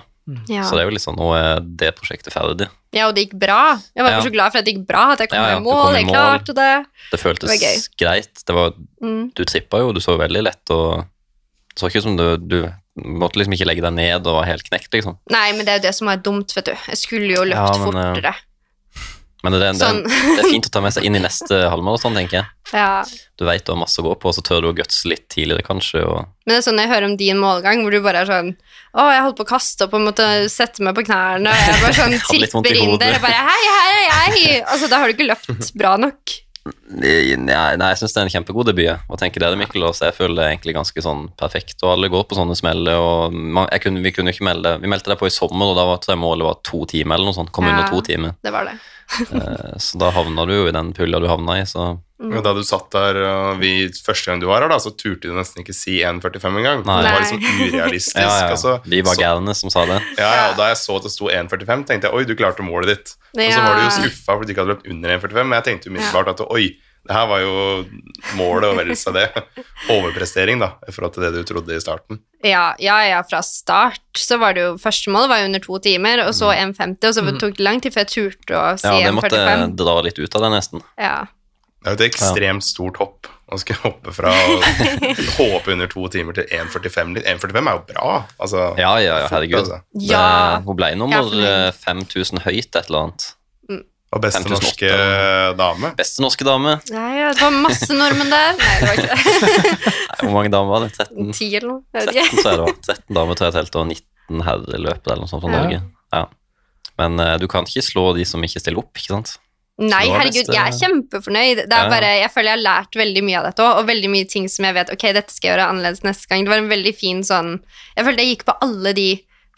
Ja. Så det er jo litt sånn, nå er det prosjektet ferdig. ja, og det gikk bra. Jeg var så glad for at det gikk bra, at jeg kom Ja, ja, i mål, kom i jeg mål. klarte det. Det føltes Det var greit. Det var, Mm. du trippa jo, du så veldig lett, og det så ikke ut som du, du måtte liksom ikke legge deg ned og var helt knekt, liksom. Nei, men det er jo det som er dumt, vet du. Jeg skulle jo løpt Ja, men, eh, fortere. Men det, det, Sånn. det er fint å ta med seg inn i neste halvmaraton, tenker jeg. Ja. Du veit du har masse å gå på, og så tør du å gutse litt tidligere, kanskje. Og, Men det er sånn jeg hører om din målgang, hvor du bare er sånn Å, jeg holdt på å kaste opp og måtte sette meg på knærne, og jeg bare sånn tripper inn der og bare Hei, her er jeg! Altså, da har du ikke løpt bra nok. Nei, nei, jeg syns det er en kjempegod debut. Hva tenker dere, Mikkel? Også, jeg føler det er egentlig ganske sånn perfekt, og alle går på sånne smeller. og man, kunne, Vi kunne ikke melde Vi meldte deg på i sommer, og da var målet var to timer, eller noe sånt. Kom Ja. under to timer. Det var det. Eh, Så da havna du jo i den pulla du havna i, så mm. Da du satt der, og vi, første gang du var her, da, så turte du nesten ikke si 1,45 engang. Det var liksom urealistisk. ja, ja. altså. Vi var Så- gærne som sa det. Ja, ja, og Da jeg så at det sto 1,45, tenkte jeg oi, du klarte målet ditt. Og så var du jo skuffa fordi du ikke hadde løpt under 1,45, men jeg tenkte umiddelbart at oi, det her var jo målet og vel seg det. Overprestering, da, i forhold til det du trodde i starten. Ja, ja, ja, fra start så var det jo Første mål var jo under to timer, og så 1,50, og så tok det lang tid før jeg turte å si 1,45. Ja, det måtte dra litt ut av det, nesten. Ja. Det er jo et ekstremt stort hopp. Man skal hoppe fra å håpe under to timer til 1,45. 1,45 er jo bra. Altså, Ja, ja, ja, fort, herregud. altså. Ja. Det, hun ble er nummer eh, 5000 høyt, et eller annet. Og beste 5008. norske dame. Beste norske dame. Nei, ja, det var masse nordmenn der. Nei, det var ikke det. Nei, Hvor mange damer var det? 13? 10 eller noe. Jeg vet 13 ikke. tror jeg det var. 13 damer tror jeg telte, og 19 herreløpere eller noe sånt fra Ja. Norge. Ja. Men uh, du kan ikke slå de som ikke stiller opp, ikke sant? Nei, Så herregud, jeg er kjempefornøyd. Det er bare, jeg føler jeg har lært veldig mye av dette òg, og veldig mye ting som jeg vet Ok, dette skal jeg gjøre annerledes neste gang. Det var en veldig fin sånn Jeg følte jeg gikk på alle de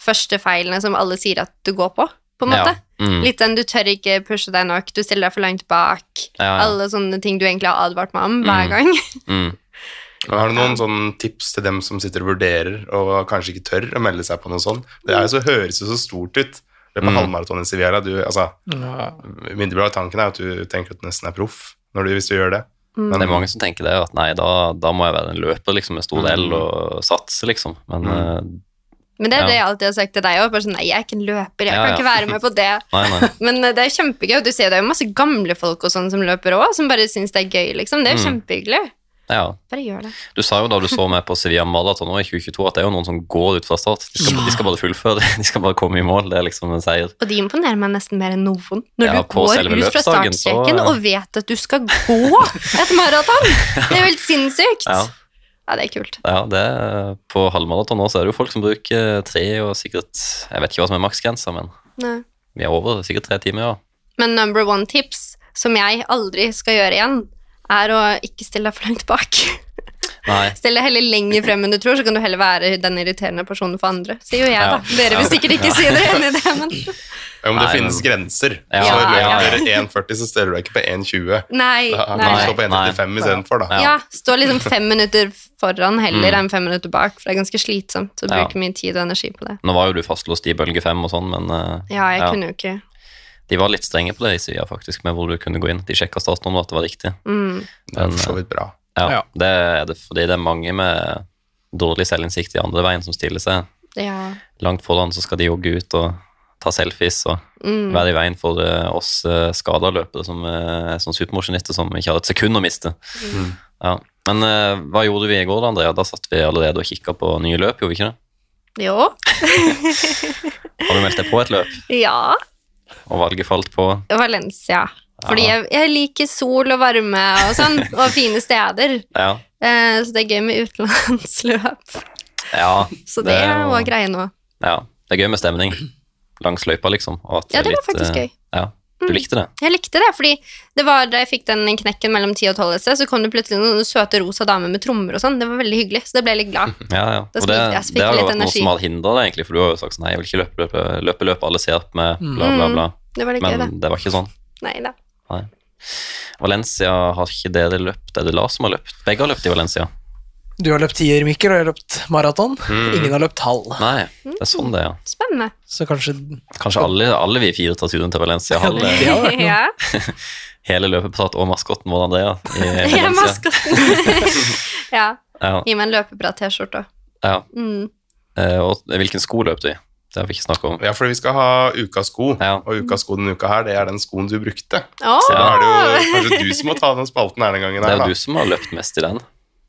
første feilene som alle sier at du går på, på en måte. Ja. Mm. Litt den du tør ikke pushe deg nok, du stiller deg for langt bak. Ja, ja. Alle sånne ting du egentlig har advart meg om hver Mm. gang. Mm. Har du noen sånne tips til dem som sitter og vurderer og kanskje ikke tør å melde seg på noe sånt? Det er jo så, høres jo så stort ut. Det er på Mm. halvmaraton i Sevilla. Du, altså, Ja. Mindre tanken er at du tenker at du nesten er proff du, hvis du gjør det. Mm. Men, Det er mange som tenker det, at nei, da, da må jeg være en løper liksom, med stor del L og satse, liksom. Men Mm. Men det er Ja. det jeg alltid har sagt til deg òg. Sånn, nei, jeg er ikke en løper, jeg Ja, kan ja. ikke være med på det. nei, nei. Men eh, det er kjempegøy, du ser det er jo masse gamle folk og sånn som løper òg, som bare syns det er gøy, liksom. Det er jo Mm. kjempehyggelig. Bare gjør det. Du sa jo da du så meg på Sevilla Marathon i 2022, at det er jo noen som går ut fra start. De skal, de skal bare fullføre, de skal bare komme i mål. Det er liksom en seier. Og de imponerer meg nesten mer enn noen. Når du går ut fra startstreken så- og vet at du skal gå et maraton! Det er jo helt sinnssykt. Ja. Ja, det er kult. Ja, det er, På halvmaraton nå så er det jo folk som bruker tre og sikkert Jeg vet ikke hva som er maksgrensa, men Nei. vi er over sikkert tre timer, ja. Men number one tips, som jeg aldri skal gjøre igjen, er å ikke stille deg for langt bak. Nei. Still deg heller lenger frem enn du tror, så kan du heller være den irriterende personen for andre. Sier jo jeg, da. Dere vil sikkert ikke si dere er enig i det, men Ja, men det Nei, finnes grenser. Ja, så ja, ja. løper dere 1,40, så stiller du deg ikke på 1,20. Nei. Da nei. du stå på 1,35 istedenfor, da. Ja. Ja, stå liksom fem minutter foran heller Mm. enn fem minutter bak, for det er ganske slitsomt å Ja. bruke mye tid og energi på det. Nå var jo du fastlåst i bølge fem og sånn, men uh, Ja, jeg Ja. kunne jo ikke de var litt strenge på det i Sevilla, faktisk, med hvor du kunne gå inn. De sjekka startnummeret at det var riktig. mm. Det er for så vidt bra. Ja, Ja. Det er det fordi det er mange med dårlig selvinnsikt i andre veien som stiller seg Ja. langt foran, så skal de jogge ut og ta selfies og Mm. være i veien for eh, oss uh, skada løpere som eh, er sånn supermosjonister som ikke har et sekund å miste. Mm. Ja. Men eh, hva gjorde vi i går, da, Andrea? Da satt vi allerede og kikka på nye løp, gjorde vi ikke det? Jo. Har du meldt deg på et løp, Ja. og valget falt på Valencia. Fordi jeg, jeg liker sol og varme og sånn, og fine steder. Ja. Eh, så det er gøy med utenlandsløp. Ja, Så det, jo- var greia nå. Ja, det er gøy med stemning langs løypa, liksom. Ja, det var litt, faktisk eh, gøy. Mm. Ja, du likte det? Jeg likte det, fordi det var da jeg fikk den knekken mellom 10 og 12 et sted, så kom det plutselig noen søte rosa damer med trommer og sånn. Det var veldig hyggelig, så det ble jeg litt glad. Ja, ja. Da Og det, jeg, det har jo vært noe som har hindra det, egentlig, for du har jo sagt sånn Nei, jeg vil ikke løpe, løpe, løpe, løpe alle ser på meg, bla, bla, bla. Det var litt gøy, det. Det var ikke sånn. Nei da. Valencia har ikke dere løpt, er det Lars som har løpt? Begge har løpt i Valencia. Du har løpt tier, Mikkel, og jeg har løpt maraton. Mm. Ingen har løpt halv. Nei, det er sånn det er. ja. Spennende. Så kanskje Kanskje alle, alle vi fire tar turen til Valencia. Ja, Halve, det ja. hele løpeprat og maskotten vår, Andrea. Er maskotten. ja. Ja, Gi meg en løpebra T-skjorte. ja. Mm. Eh, Og hvilken sko løp du i? Det har vi ikke snakka om. Ja, fordi vi skal ha ukas sko, Ja. og ukas sko denne uka her, det er den skoen du brukte. Oh. Så da er det jo kanskje du som må ta den spalten her den gangen Det her, er da. jo du som har løpt mest i den.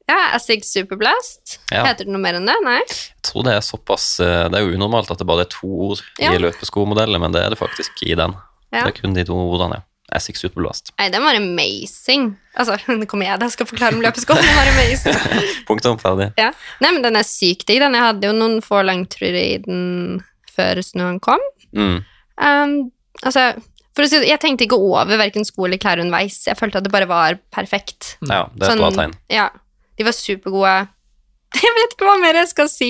Ja, Assig Superblast. Ja. Heter det noe mer enn det? Nei? Jeg tror det er såpass eh, Det er jo unormalt at det bare er to ord Ja. i løpeskomodeller, men det er det faktisk i den. Ja. Det er kun de to ordene. Assig Superblast. Nei, den var amazing. Altså, nå kommer jeg da skal forklare om løpesko. Den var amazing. Punktum. Ferdig. Ja. Nei, men den er sykt digg. den. Jeg hadde jo noen få langturer i den før snøen kom. Mm. Um, altså, for å si det, jeg tenkte ikke over hverken sko eller klær underveis. Jeg følte at det bare var perfekt. Ja, det er et bra tegn. Ja, de var supergode. Jeg vet ikke hva mer jeg skal si.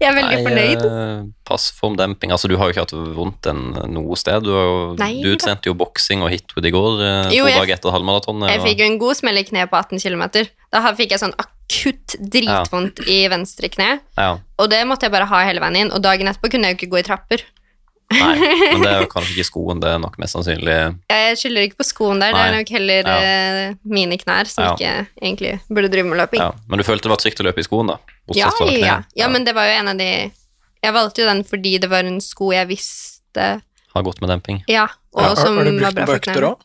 Jeg er veldig Nei, fornøyd. eh, Passformdemping. Altså, du har jo ikke hatt vondt en, noe sted. Du, har jo, Nei du trente jo boksing og hitwood i går, eh, Jo, to jeg- dager etter halvmaratonet. Jeg og- fikk jo en god smell i kneet på 18 km. Da fikk jeg sånn akutt dritvondt i venstre kne. Ja, Og det måtte jeg bare ha hele veien inn. Og dagen etterpå kunne jeg jo ikke gå i trapper. nei, men det er jo kanskje ikke skoen, det er nok mest sannsynlig Jeg skylder ikke på skoen der, det er nok heller Ja. eh, mine knær som Ja. ikke egentlig burde drive med løping. ja. Men du følte det var trygt å løpe i skoen, da? Ja, ja. ja, men det var jo en av de Jeg valgte jo den fordi det var en sko jeg visste Har gått med demping? Ja, og Har, som har du brukt bra den på økter òg?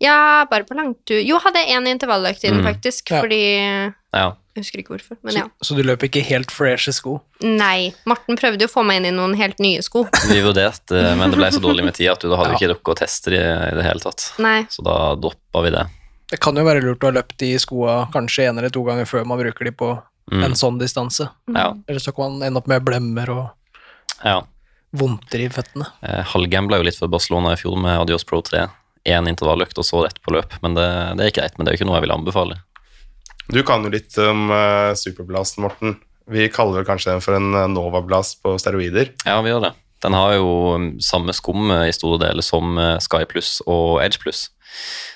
Ja, bare på langtur. Jo, hadde en intervalløkt i den, Mm. faktisk, Ja. fordi Ja. Jeg husker ikke hvorfor, men Så, ja. så du løper ikke helt freshe sko? Nei. Marten prøvde jo å få meg inn i noen helt nye sko. Vi vurderte, men det ble så dårlig med tid at du da hadde Ja. ikke rukket å teste de i det hele tatt. Nei. Så da droppa vi det. Det kan jo være lurt å ha løpt de skoa kanskje en eller to ganger før man bruker de på Mm. en sånn distanse. Ja. Eller så kan man ende opp med blemmer og ja. vondter i føttene. Eh, Halvgambla jo litt for Barcelona i fjor med Adios Pro 3. Én intervalløkt og så rett på løp, men det, det er greit. Men det er jo ikke noe jeg vil anbefale. Du kan jo litt om uh, Superblast, Morten. Vi kaller vel kanskje den for en eh, Novablast på steroider. Ja, vi gjør det. Den har jo mm, samme skum eh, i store deler som eh, Sky Plus og Edge Plus.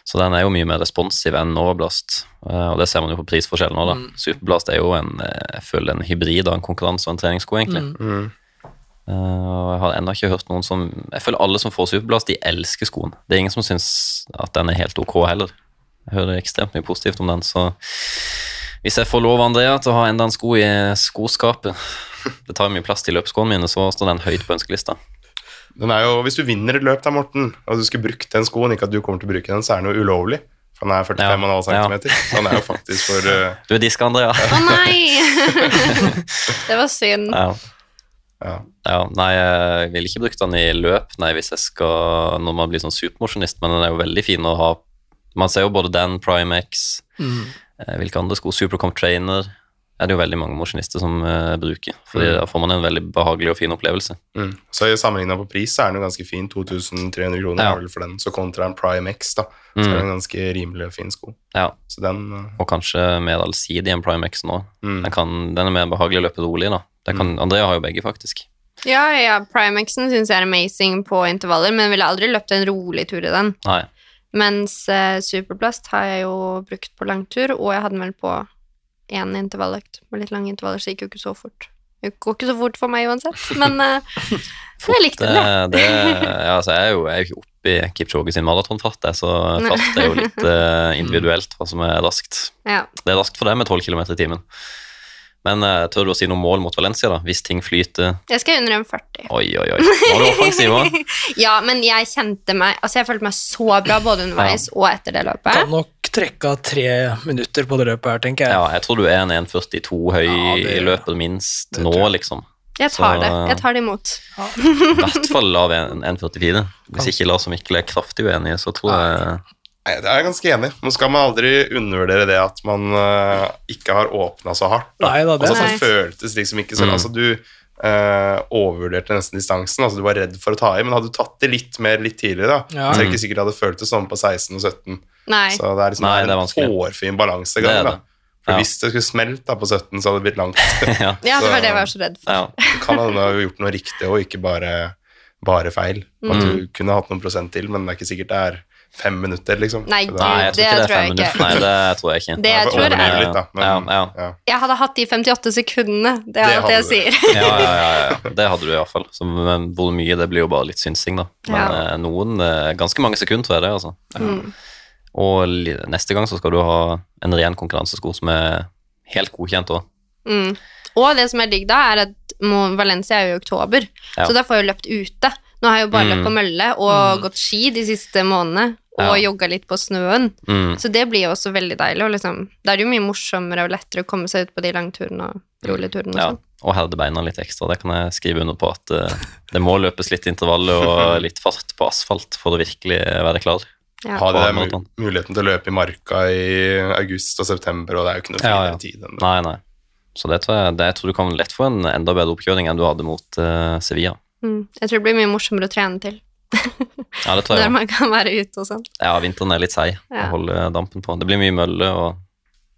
Så den er jo mye mer responsiv enn Novablast, eh, og det ser man jo på prisforskjellen nå, da. Superblast er jo en, eh, jeg føler en hybrid av en konkurranse og en treningssko, egentlig. Mm. Mm. Eh, og jeg har ennå ikke hørt noen som Jeg føler alle som får Superblast, de elsker skoen. Det er ingen som syns at den er helt ok heller. Jeg hører ekstremt mye positivt om den, så hvis jeg får lov, Andrea, til å ha enda en sko i skoskapet Det tar jo mye plass til løpsskoene mine, så står den høyt på ønskelista. Den er jo, Hvis du vinner et løp da, Morten, og du skulle brukt den skoen, ikke at du kommer til å bruke den, så er den jo ulovlig. For den er 45,5 Ja. cm. Så den er jo faktisk for uh... Du er diska, Andrea. Å nei! det var synd. Ja. ja. ja. Nei, jeg ville ikke brukt den i løp, nei, hvis jeg skal Når man blir sånn supermosjonist, men den er jo veldig fin å ha. Man ser jo både den, Primex, Mm. eh, hvilke andre sko, Supercomp Trainer er det jo veldig mange mosjonister som uh, bruker. Fordi Mm. da får man en veldig behagelig og fin opplevelse. Mm. Så sammenligna på pris så er den jo ganske fin. 2300 kroner Ja. for den. Så kontra en Prime X, da, så Mm. er det en ganske rimelig og fin sko. Ja, Så den uh... Og kanskje mer allsidig enn Primex nå. mm. Den, kan, den er mer behagelig å løpe rolig, da. Det kan, Andrea har jo begge, faktisk. Ja, ja, Primexen syns jeg er amazing på intervaller, men ville aldri løpt en rolig tur i den. Nei. Mens eh, Superblast har jeg jo brukt på langtur, og jeg hadde den vel på én intervalløkt med litt lange intervaller, så det gikk jo ikke så fort. Det går ikke så fort for meg uansett, men eh, jeg likte den, det, ja, altså, jeg er jo jeg er jo ikke oppe i Kipchoge sin maratonfart, så fart er jo litt eh, individuelt hva som er raskt. ja. Det er raskt for deg med 12 km i timen. Men uh, tør du å si noe mål mot Valencia, da? Hvis ting flyter Jeg skal under en 40. Oi, oi, oi. Var du offensiv òg. Ja, men jeg kjente meg Altså, jeg følte meg så bra både underveis og etter det løpet. Kan nok trekke av tre minutter på det løpet her, tenker jeg. Ja, jeg tror du er en 1,42 høy Ja, det- i løpet minst det nå, liksom. Jeg tar Så- det. Jeg tar det imot. I hvert fall lav en- 1,44. Hvis ikke Lars og Mikkel er kraftig uenige, så tror jeg Nei, det er jeg ganske enig. Nå skal man aldri undervurdere det at man uh, ikke har åpna så hardt. Nei da, det altså, det sant. føltes liksom ikke sånn. Mm. Altså, du uh, overvurderte nesten distansen. Altså, du var redd for å ta i, men hadde du tatt det litt mer litt tidligere, da, Ja. så er det ikke sikkert det hadde føltes sånn på 16 og 17. Nei. Så det er liksom Nei, det er en hårfin balansegang. Er da. For Ja. hvis det skulle smelt da, på 17, så hadde det blitt langt. ja. Ja, det var Så- det jeg var så redd for. ja. Kan hende du har gjort noe riktig og ikke bare, bare feil. At Mm. du kunne hatt noen prosent til, men det er ikke sikkert det er fem minutter, liksom. Nei, Gud, Nei, jeg tror det ikke det er tror jeg fem ikke. minutter. Nei, det tror jeg ikke. Det jeg tror er litt, da, men, Ja, ja. ja. Jeg hadde hatt de 58 sekundene. Det er Det alt jeg sier. ja, ja, ja, ja. Det hadde du iallfall. Men hvor mye, det blir jo bare litt synsing, da. Men Ja. eh, noen eh, Ganske mange sekunder, tror jeg det, altså. Mm. Og neste gang så skal du ha en ren konkurransesko som er helt godkjent òg. Mm. Og det som er digg da, er at Valencia er jo i oktober, Ja. så da får jeg jo løpt ute. Nå har jeg jo bare Mm. løpt på mølle og gått ski de siste månedene, og jogga litt på snøen. Mm. Så det blir jo også veldig deilig. Og liksom, da er det jo mye morsommere og lettere å komme seg ut på de langturene og roligturene. og Ja, sånn. og herde beina litt ekstra. Det kan jeg skrive under på at uh, det må løpes litt intervaller og litt fart på asfalt for å virkelig være klar. Ja. Ha det muligheten til å løpe i marka i august og september, og det er jo ikke noe finere ja. tid enn det. Nei, nei. Så det tror jeg, det, jeg tror du kan lett få en enda bedre oppkjøring enn du hadde mot uh, Sevilla. Mm. Jeg tror det blir mye morsommere å trene til Ja, det tror jeg Der man kan være ute og sånn. Ja, vinteren er litt seig Ja. å holde dampen på. Det blir mye mølle og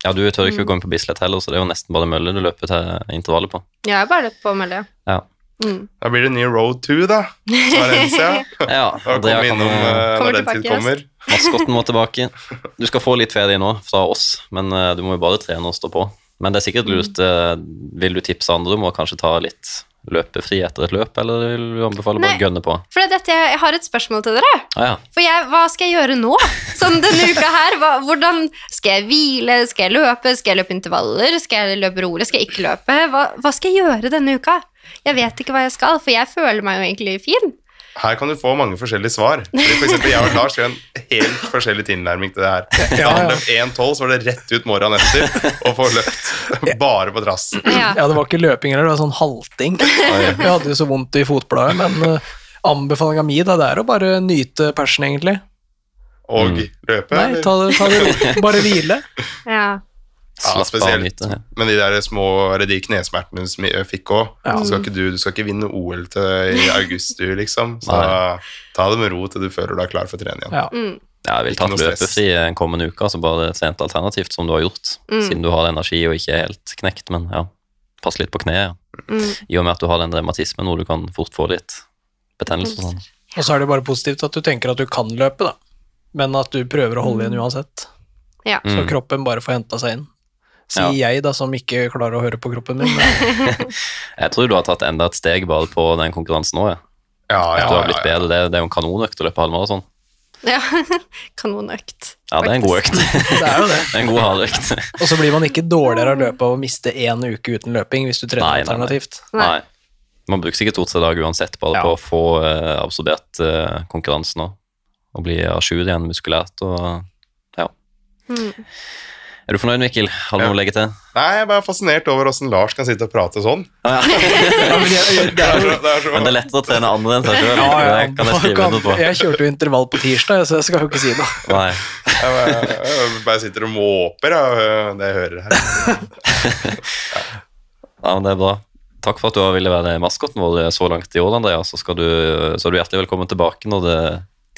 Ja, du tør ikke å gå inn på Bislett heller, så det er jo nesten bare mølle du løper til intervallet på. Jeg har bare løpt på mølle, ja. Ja. Mm. Da blir det ny Road 2, da. Valencia. Ja, Da Andrea kommer innom uh, når den tid kommer. Maskotten må tilbake. Du skal få litt ferie nå fra oss, men uh, du må jo bare trene og stå på. Men det er sikkert lurt. Uh, Vil du tipse andre om å kanskje ta litt løpefri etter et løp, eller vil du anbefale bare å gønne på? For dette, jeg har et spørsmål til dere. Ah, ja. For jeg, hva skal jeg gjøre nå? Sånn denne uka her, hva, hvordan skal jeg hvile? Skal jeg løpe? Skal jeg løpe intervaller? Skal jeg løpe rolig? Skal jeg ikke løpe? Hva, hva skal jeg gjøre denne uka? Jeg vet ikke hva jeg skal, for jeg føler meg jo egentlig fin. Her kan du få mange forskjellige svar. Fordi for eksempel, jeg og Lars har en helt forskjellig tilnærming til det her. Da Ja, han ja. løp 1,12, så var det rett ut morgenen etter og få løpt bare på trass. Ja. Ja, det var ikke løping heller, det var sånn halting. Jeg hadde jo så vondt i fotbladet, men uh, anbefalinga mi da, det er å bare nyte persen, egentlig. Og Mm. løpe. Nei, ta det, ta det. Bare hvile. Ja. Ja, spesielt. Men de der små, de knesmertene som jeg fikk òg Ja. skal ikke du, du skal ikke vinne OL til i august, du, liksom. Så Nei. ta det med ro til du føler du er klar for trening igjen. Ja. Mm. Ja, jeg vil ta løpefri en kommende uke, altså bare trent alternativt som du har gjort, Mm. siden du har energi og ikke er helt knekt, men ja, pass litt på kneet, ja. Mm. I og med at du har den revmatismen hvor du kan fort få litt betennelse og sånn. Og så er det bare positivt at du tenker at du kan løpe, da. Men at du prøver å holde igjen uansett. Ja. Så Mm. kroppen bare får henta seg inn. Sier jeg, da, som ikke klarer å høre på kroppen min. Jeg tror du har tatt enda et steg bare på den konkurransen nå, ja. Ja, ja, du har ja, blitt ja. bedre. Det, det er jo en kanonøkt å løpe halvmaraton. ja. Kanonøkt. Ja, det er en god økt. det er jo det. Det er en god hardøkt. Og så blir man ikke dårligere av løpet av å miste én uke uten løping hvis du trener Nei, nei, nei. alternativt. Nei. Nei. Man bruker sikkert to-tre dager uansett bare Ja. på å få uh, absorbert uh, konkurransen og, og bli a jour igjen muskulært og ja. Mm. Er du fornøyd, Mikkel? Har du Ja. noe å legge til? Nei, jeg er bare fascinert over åssen Lars kan sitte og prate sånn. Ja, men jeg, Det er så, det er så, Men det er lettere å trene andre enn seg sjøl. ja, ja, kan jeg skrive under på. jeg kjørte jo intervall på tirsdag, så jeg skal jo ikke si noe. Nei. jeg, bare, jeg bare sitter og måper av det jeg hører her. Ja, men det er bra. Takk for at du ville være maskoten vår så langt i år, Andrea. Så, skal du, så er du hjertelig velkommen tilbake når det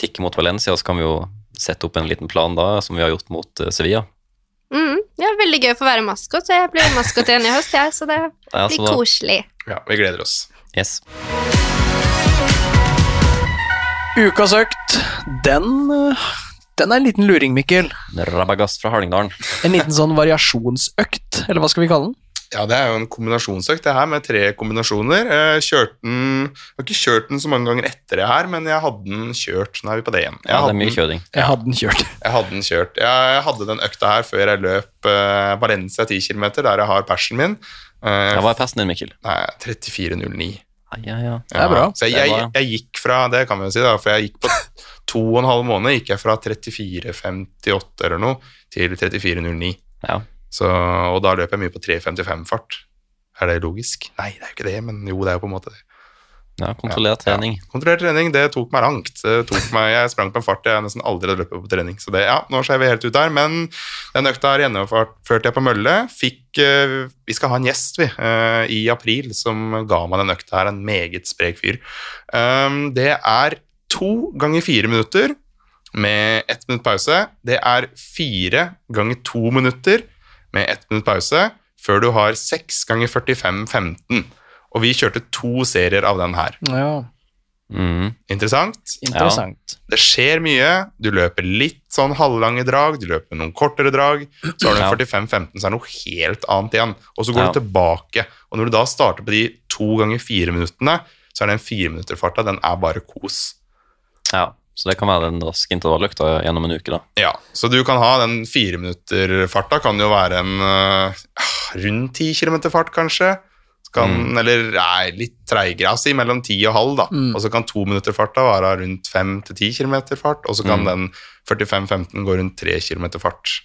tikker mot Valencia. Så kan vi jo sette opp en liten plan da, som vi har gjort mot eh, Sevilla. Mm. Er veldig gøy å få være maskot, jeg blir maskot igjen i høst, jeg, så det Ja, blir så koselig. Ja, vi gleder oss. Yes. Ukas økt, den, den er en liten luring, Mikkel. Rabagast fra Hallingdalen. En liten sånn variasjonsøkt, eller hva skal vi kalle den? Ja, det er jo en kombinasjonsøkt, det her med tre kombinasjoner. Jeg kjørte den, jeg har ikke kjørt den så mange ganger etter det her, men jeg hadde den kjørt. Nå er vi på det igjen. Jeg Ja, det er mye den- kjøring. Jeg hadde den kjørt. Jeg hadde den kjørt. Jeg, hadde den økta her før jeg løp uh, Valencia 10 km, der jeg har persen min. Uh, Ja, hva er persen din, Mikkel? Nei, 34,09. Ja, ja, ja. Det er bra. Så jeg, jeg, jeg gikk fra Det kan vi jo si, da, for jeg gikk på to og en halv måned gikk jeg fra 34,58 eller noe til 34,09. ja. Så, og da løper jeg mye på 3,55-fart. Er det logisk? Nei, det er jo ikke det, men jo, det er jo på en måte det. Ja, kontrollert trening. Kontrollert trening, det tok meg langt. Det tok meg, jeg sprang på en fart jeg nesten aldri hadde løpet på trening. Så det, ja, nå ser vi helt ut der. Men den økta her gjennomførte jeg på Mølle. Fikk, eh, vi skal ha en gjest, vi, eh, i april, som ga meg den økta her. En meget sprek fyr. Um, det er to ganger fire minutter med ett minutt pause. Det er fire ganger to minutter med ett minutt pause før du har 6 ganger 45 15. Og vi kjørte to serier av den her. Ja, Mm. Interessant. interessant. Det skjer mye. Du løper litt sånn halvlange drag, du løper noen kortere drag. Så har du Ja. 45-15, så er det noe helt annet igjen. Og så går Ja. du tilbake. Og når du da starter på de to ganger fire minuttene, så er den fireminutterfarta, den er bare kos. Ja, så det kan være en rask intervalløkt gjennom en uke, da. Ja, så du kan ha den fireminutterfarta, kan jo være en uh, rundt ti kilometer fart, kanskje. Så Kan, Eller nei, litt treigere, altså mellom ti og halv, da. Og så kan to minutter farta være rundt fem til ti kilometer fart, og så kan den 45-15 gå rundt tre kilometer fart.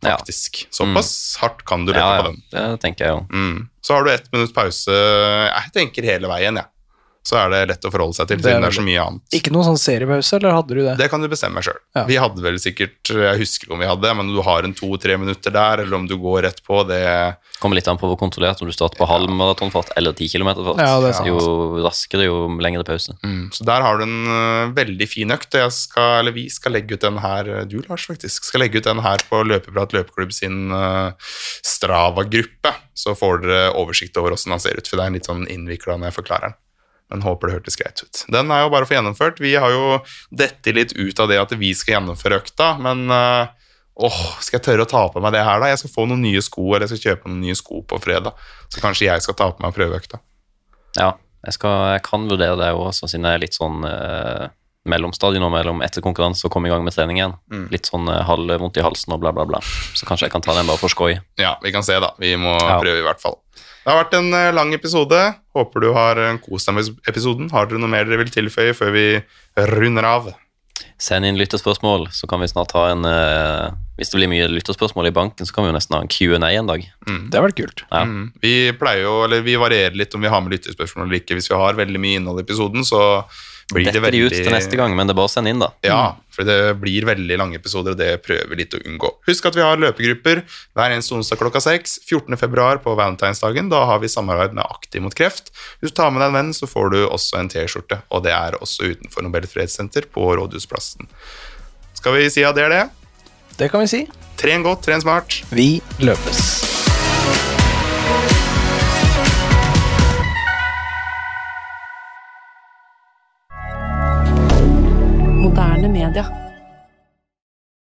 Ja. Faktisk. Såpass hardt kan du løpe Ja, på ja, den. det tenker jeg jo. Mm. Så har du ett minutts pause, jeg tenker hele veien, jeg. Ja. Så er det lett å forholde seg til, Det siden det er så mye annet. Ikke noen sånn seriepause, eller hadde du det? Det kan du bestemme sjøl. Ja. Vi hadde vel sikkert Jeg husker ikke om vi hadde, men du har en to-tre minutter der, eller om du går rett på, det Kommer litt an på hvor kontrollert om du starter på halv maratonfart eller ti kilometer fart. Ja. Jo raskere, jo lengre pause. mm. Så der har du en øh, veldig fin økt. og Jeg skal, eller vi skal legge ut den her Du, Lars, faktisk, skal legge ut den her på Løpeprat løpeklubb sin øh, Strava-gruppe. Så får dere oversikt over åssen han ser ut, for det er litt sånn innvikla når jeg forklarer den. Men håper det hørtes greit ut. Den er jo bare å få gjennomført. Vi har jo dette litt ut av det at vi skal gjennomføre økta, men øh, åh, skal jeg tørre å ta på meg det her, da? Jeg skal få noen nye sko, eller jeg skal kjøpe noen nye sko på fredag. Så kanskje jeg skal ta på meg prøveøkta. Ja, jeg, skal, jeg kan vurdere det også, siden jeg er litt sånn eh, mellomstadiet nå mellom etter konkurranse og komme i gang med trening igjen. Mm. Litt sånn eh, halvvondt i halsen og bla, bla, bla. Så kanskje jeg kan ta den bare for skoj. Ja, vi kan se, da. Vi må Ja. prøve, i hvert fall. Det har vært en eh, lang episode. Håper du har eh, kost deg med episoden. Har dere noe mer dere vil tilføye før vi runder av? Send inn lytterspørsmål, så kan vi snart ha en uh, Hvis det blir mye lytterspørsmål i banken, så kan vi jo nesten ha en Q&A en dag. Det har vært kult. Ja. Mm. Vi pleier jo, eller vi varierer litt om vi har med lyttespørsmål eller ikke. Hvis vi har veldig mye innhold i episoden, så blir det veldig Detter de ut til neste gang, men det er bare å sende inn, da. Ja, for det blir veldig lange episoder, og det prøver vi litt å unngå. Husk at vi har løpegrupper hver eneste onsdag klokka 6. 14. februar på valentinsdagen. Da har vi samarbeid med Aktiv mot kreft. Hvis du tar med deg en venn, så får du også en T-skjorte, og det er også utenfor Nobel fredssenter på Rådhusplassen. Skal vi si at det er det? Det kan vi si. Tren godt, tren smart. Vi løpes. Moderne media.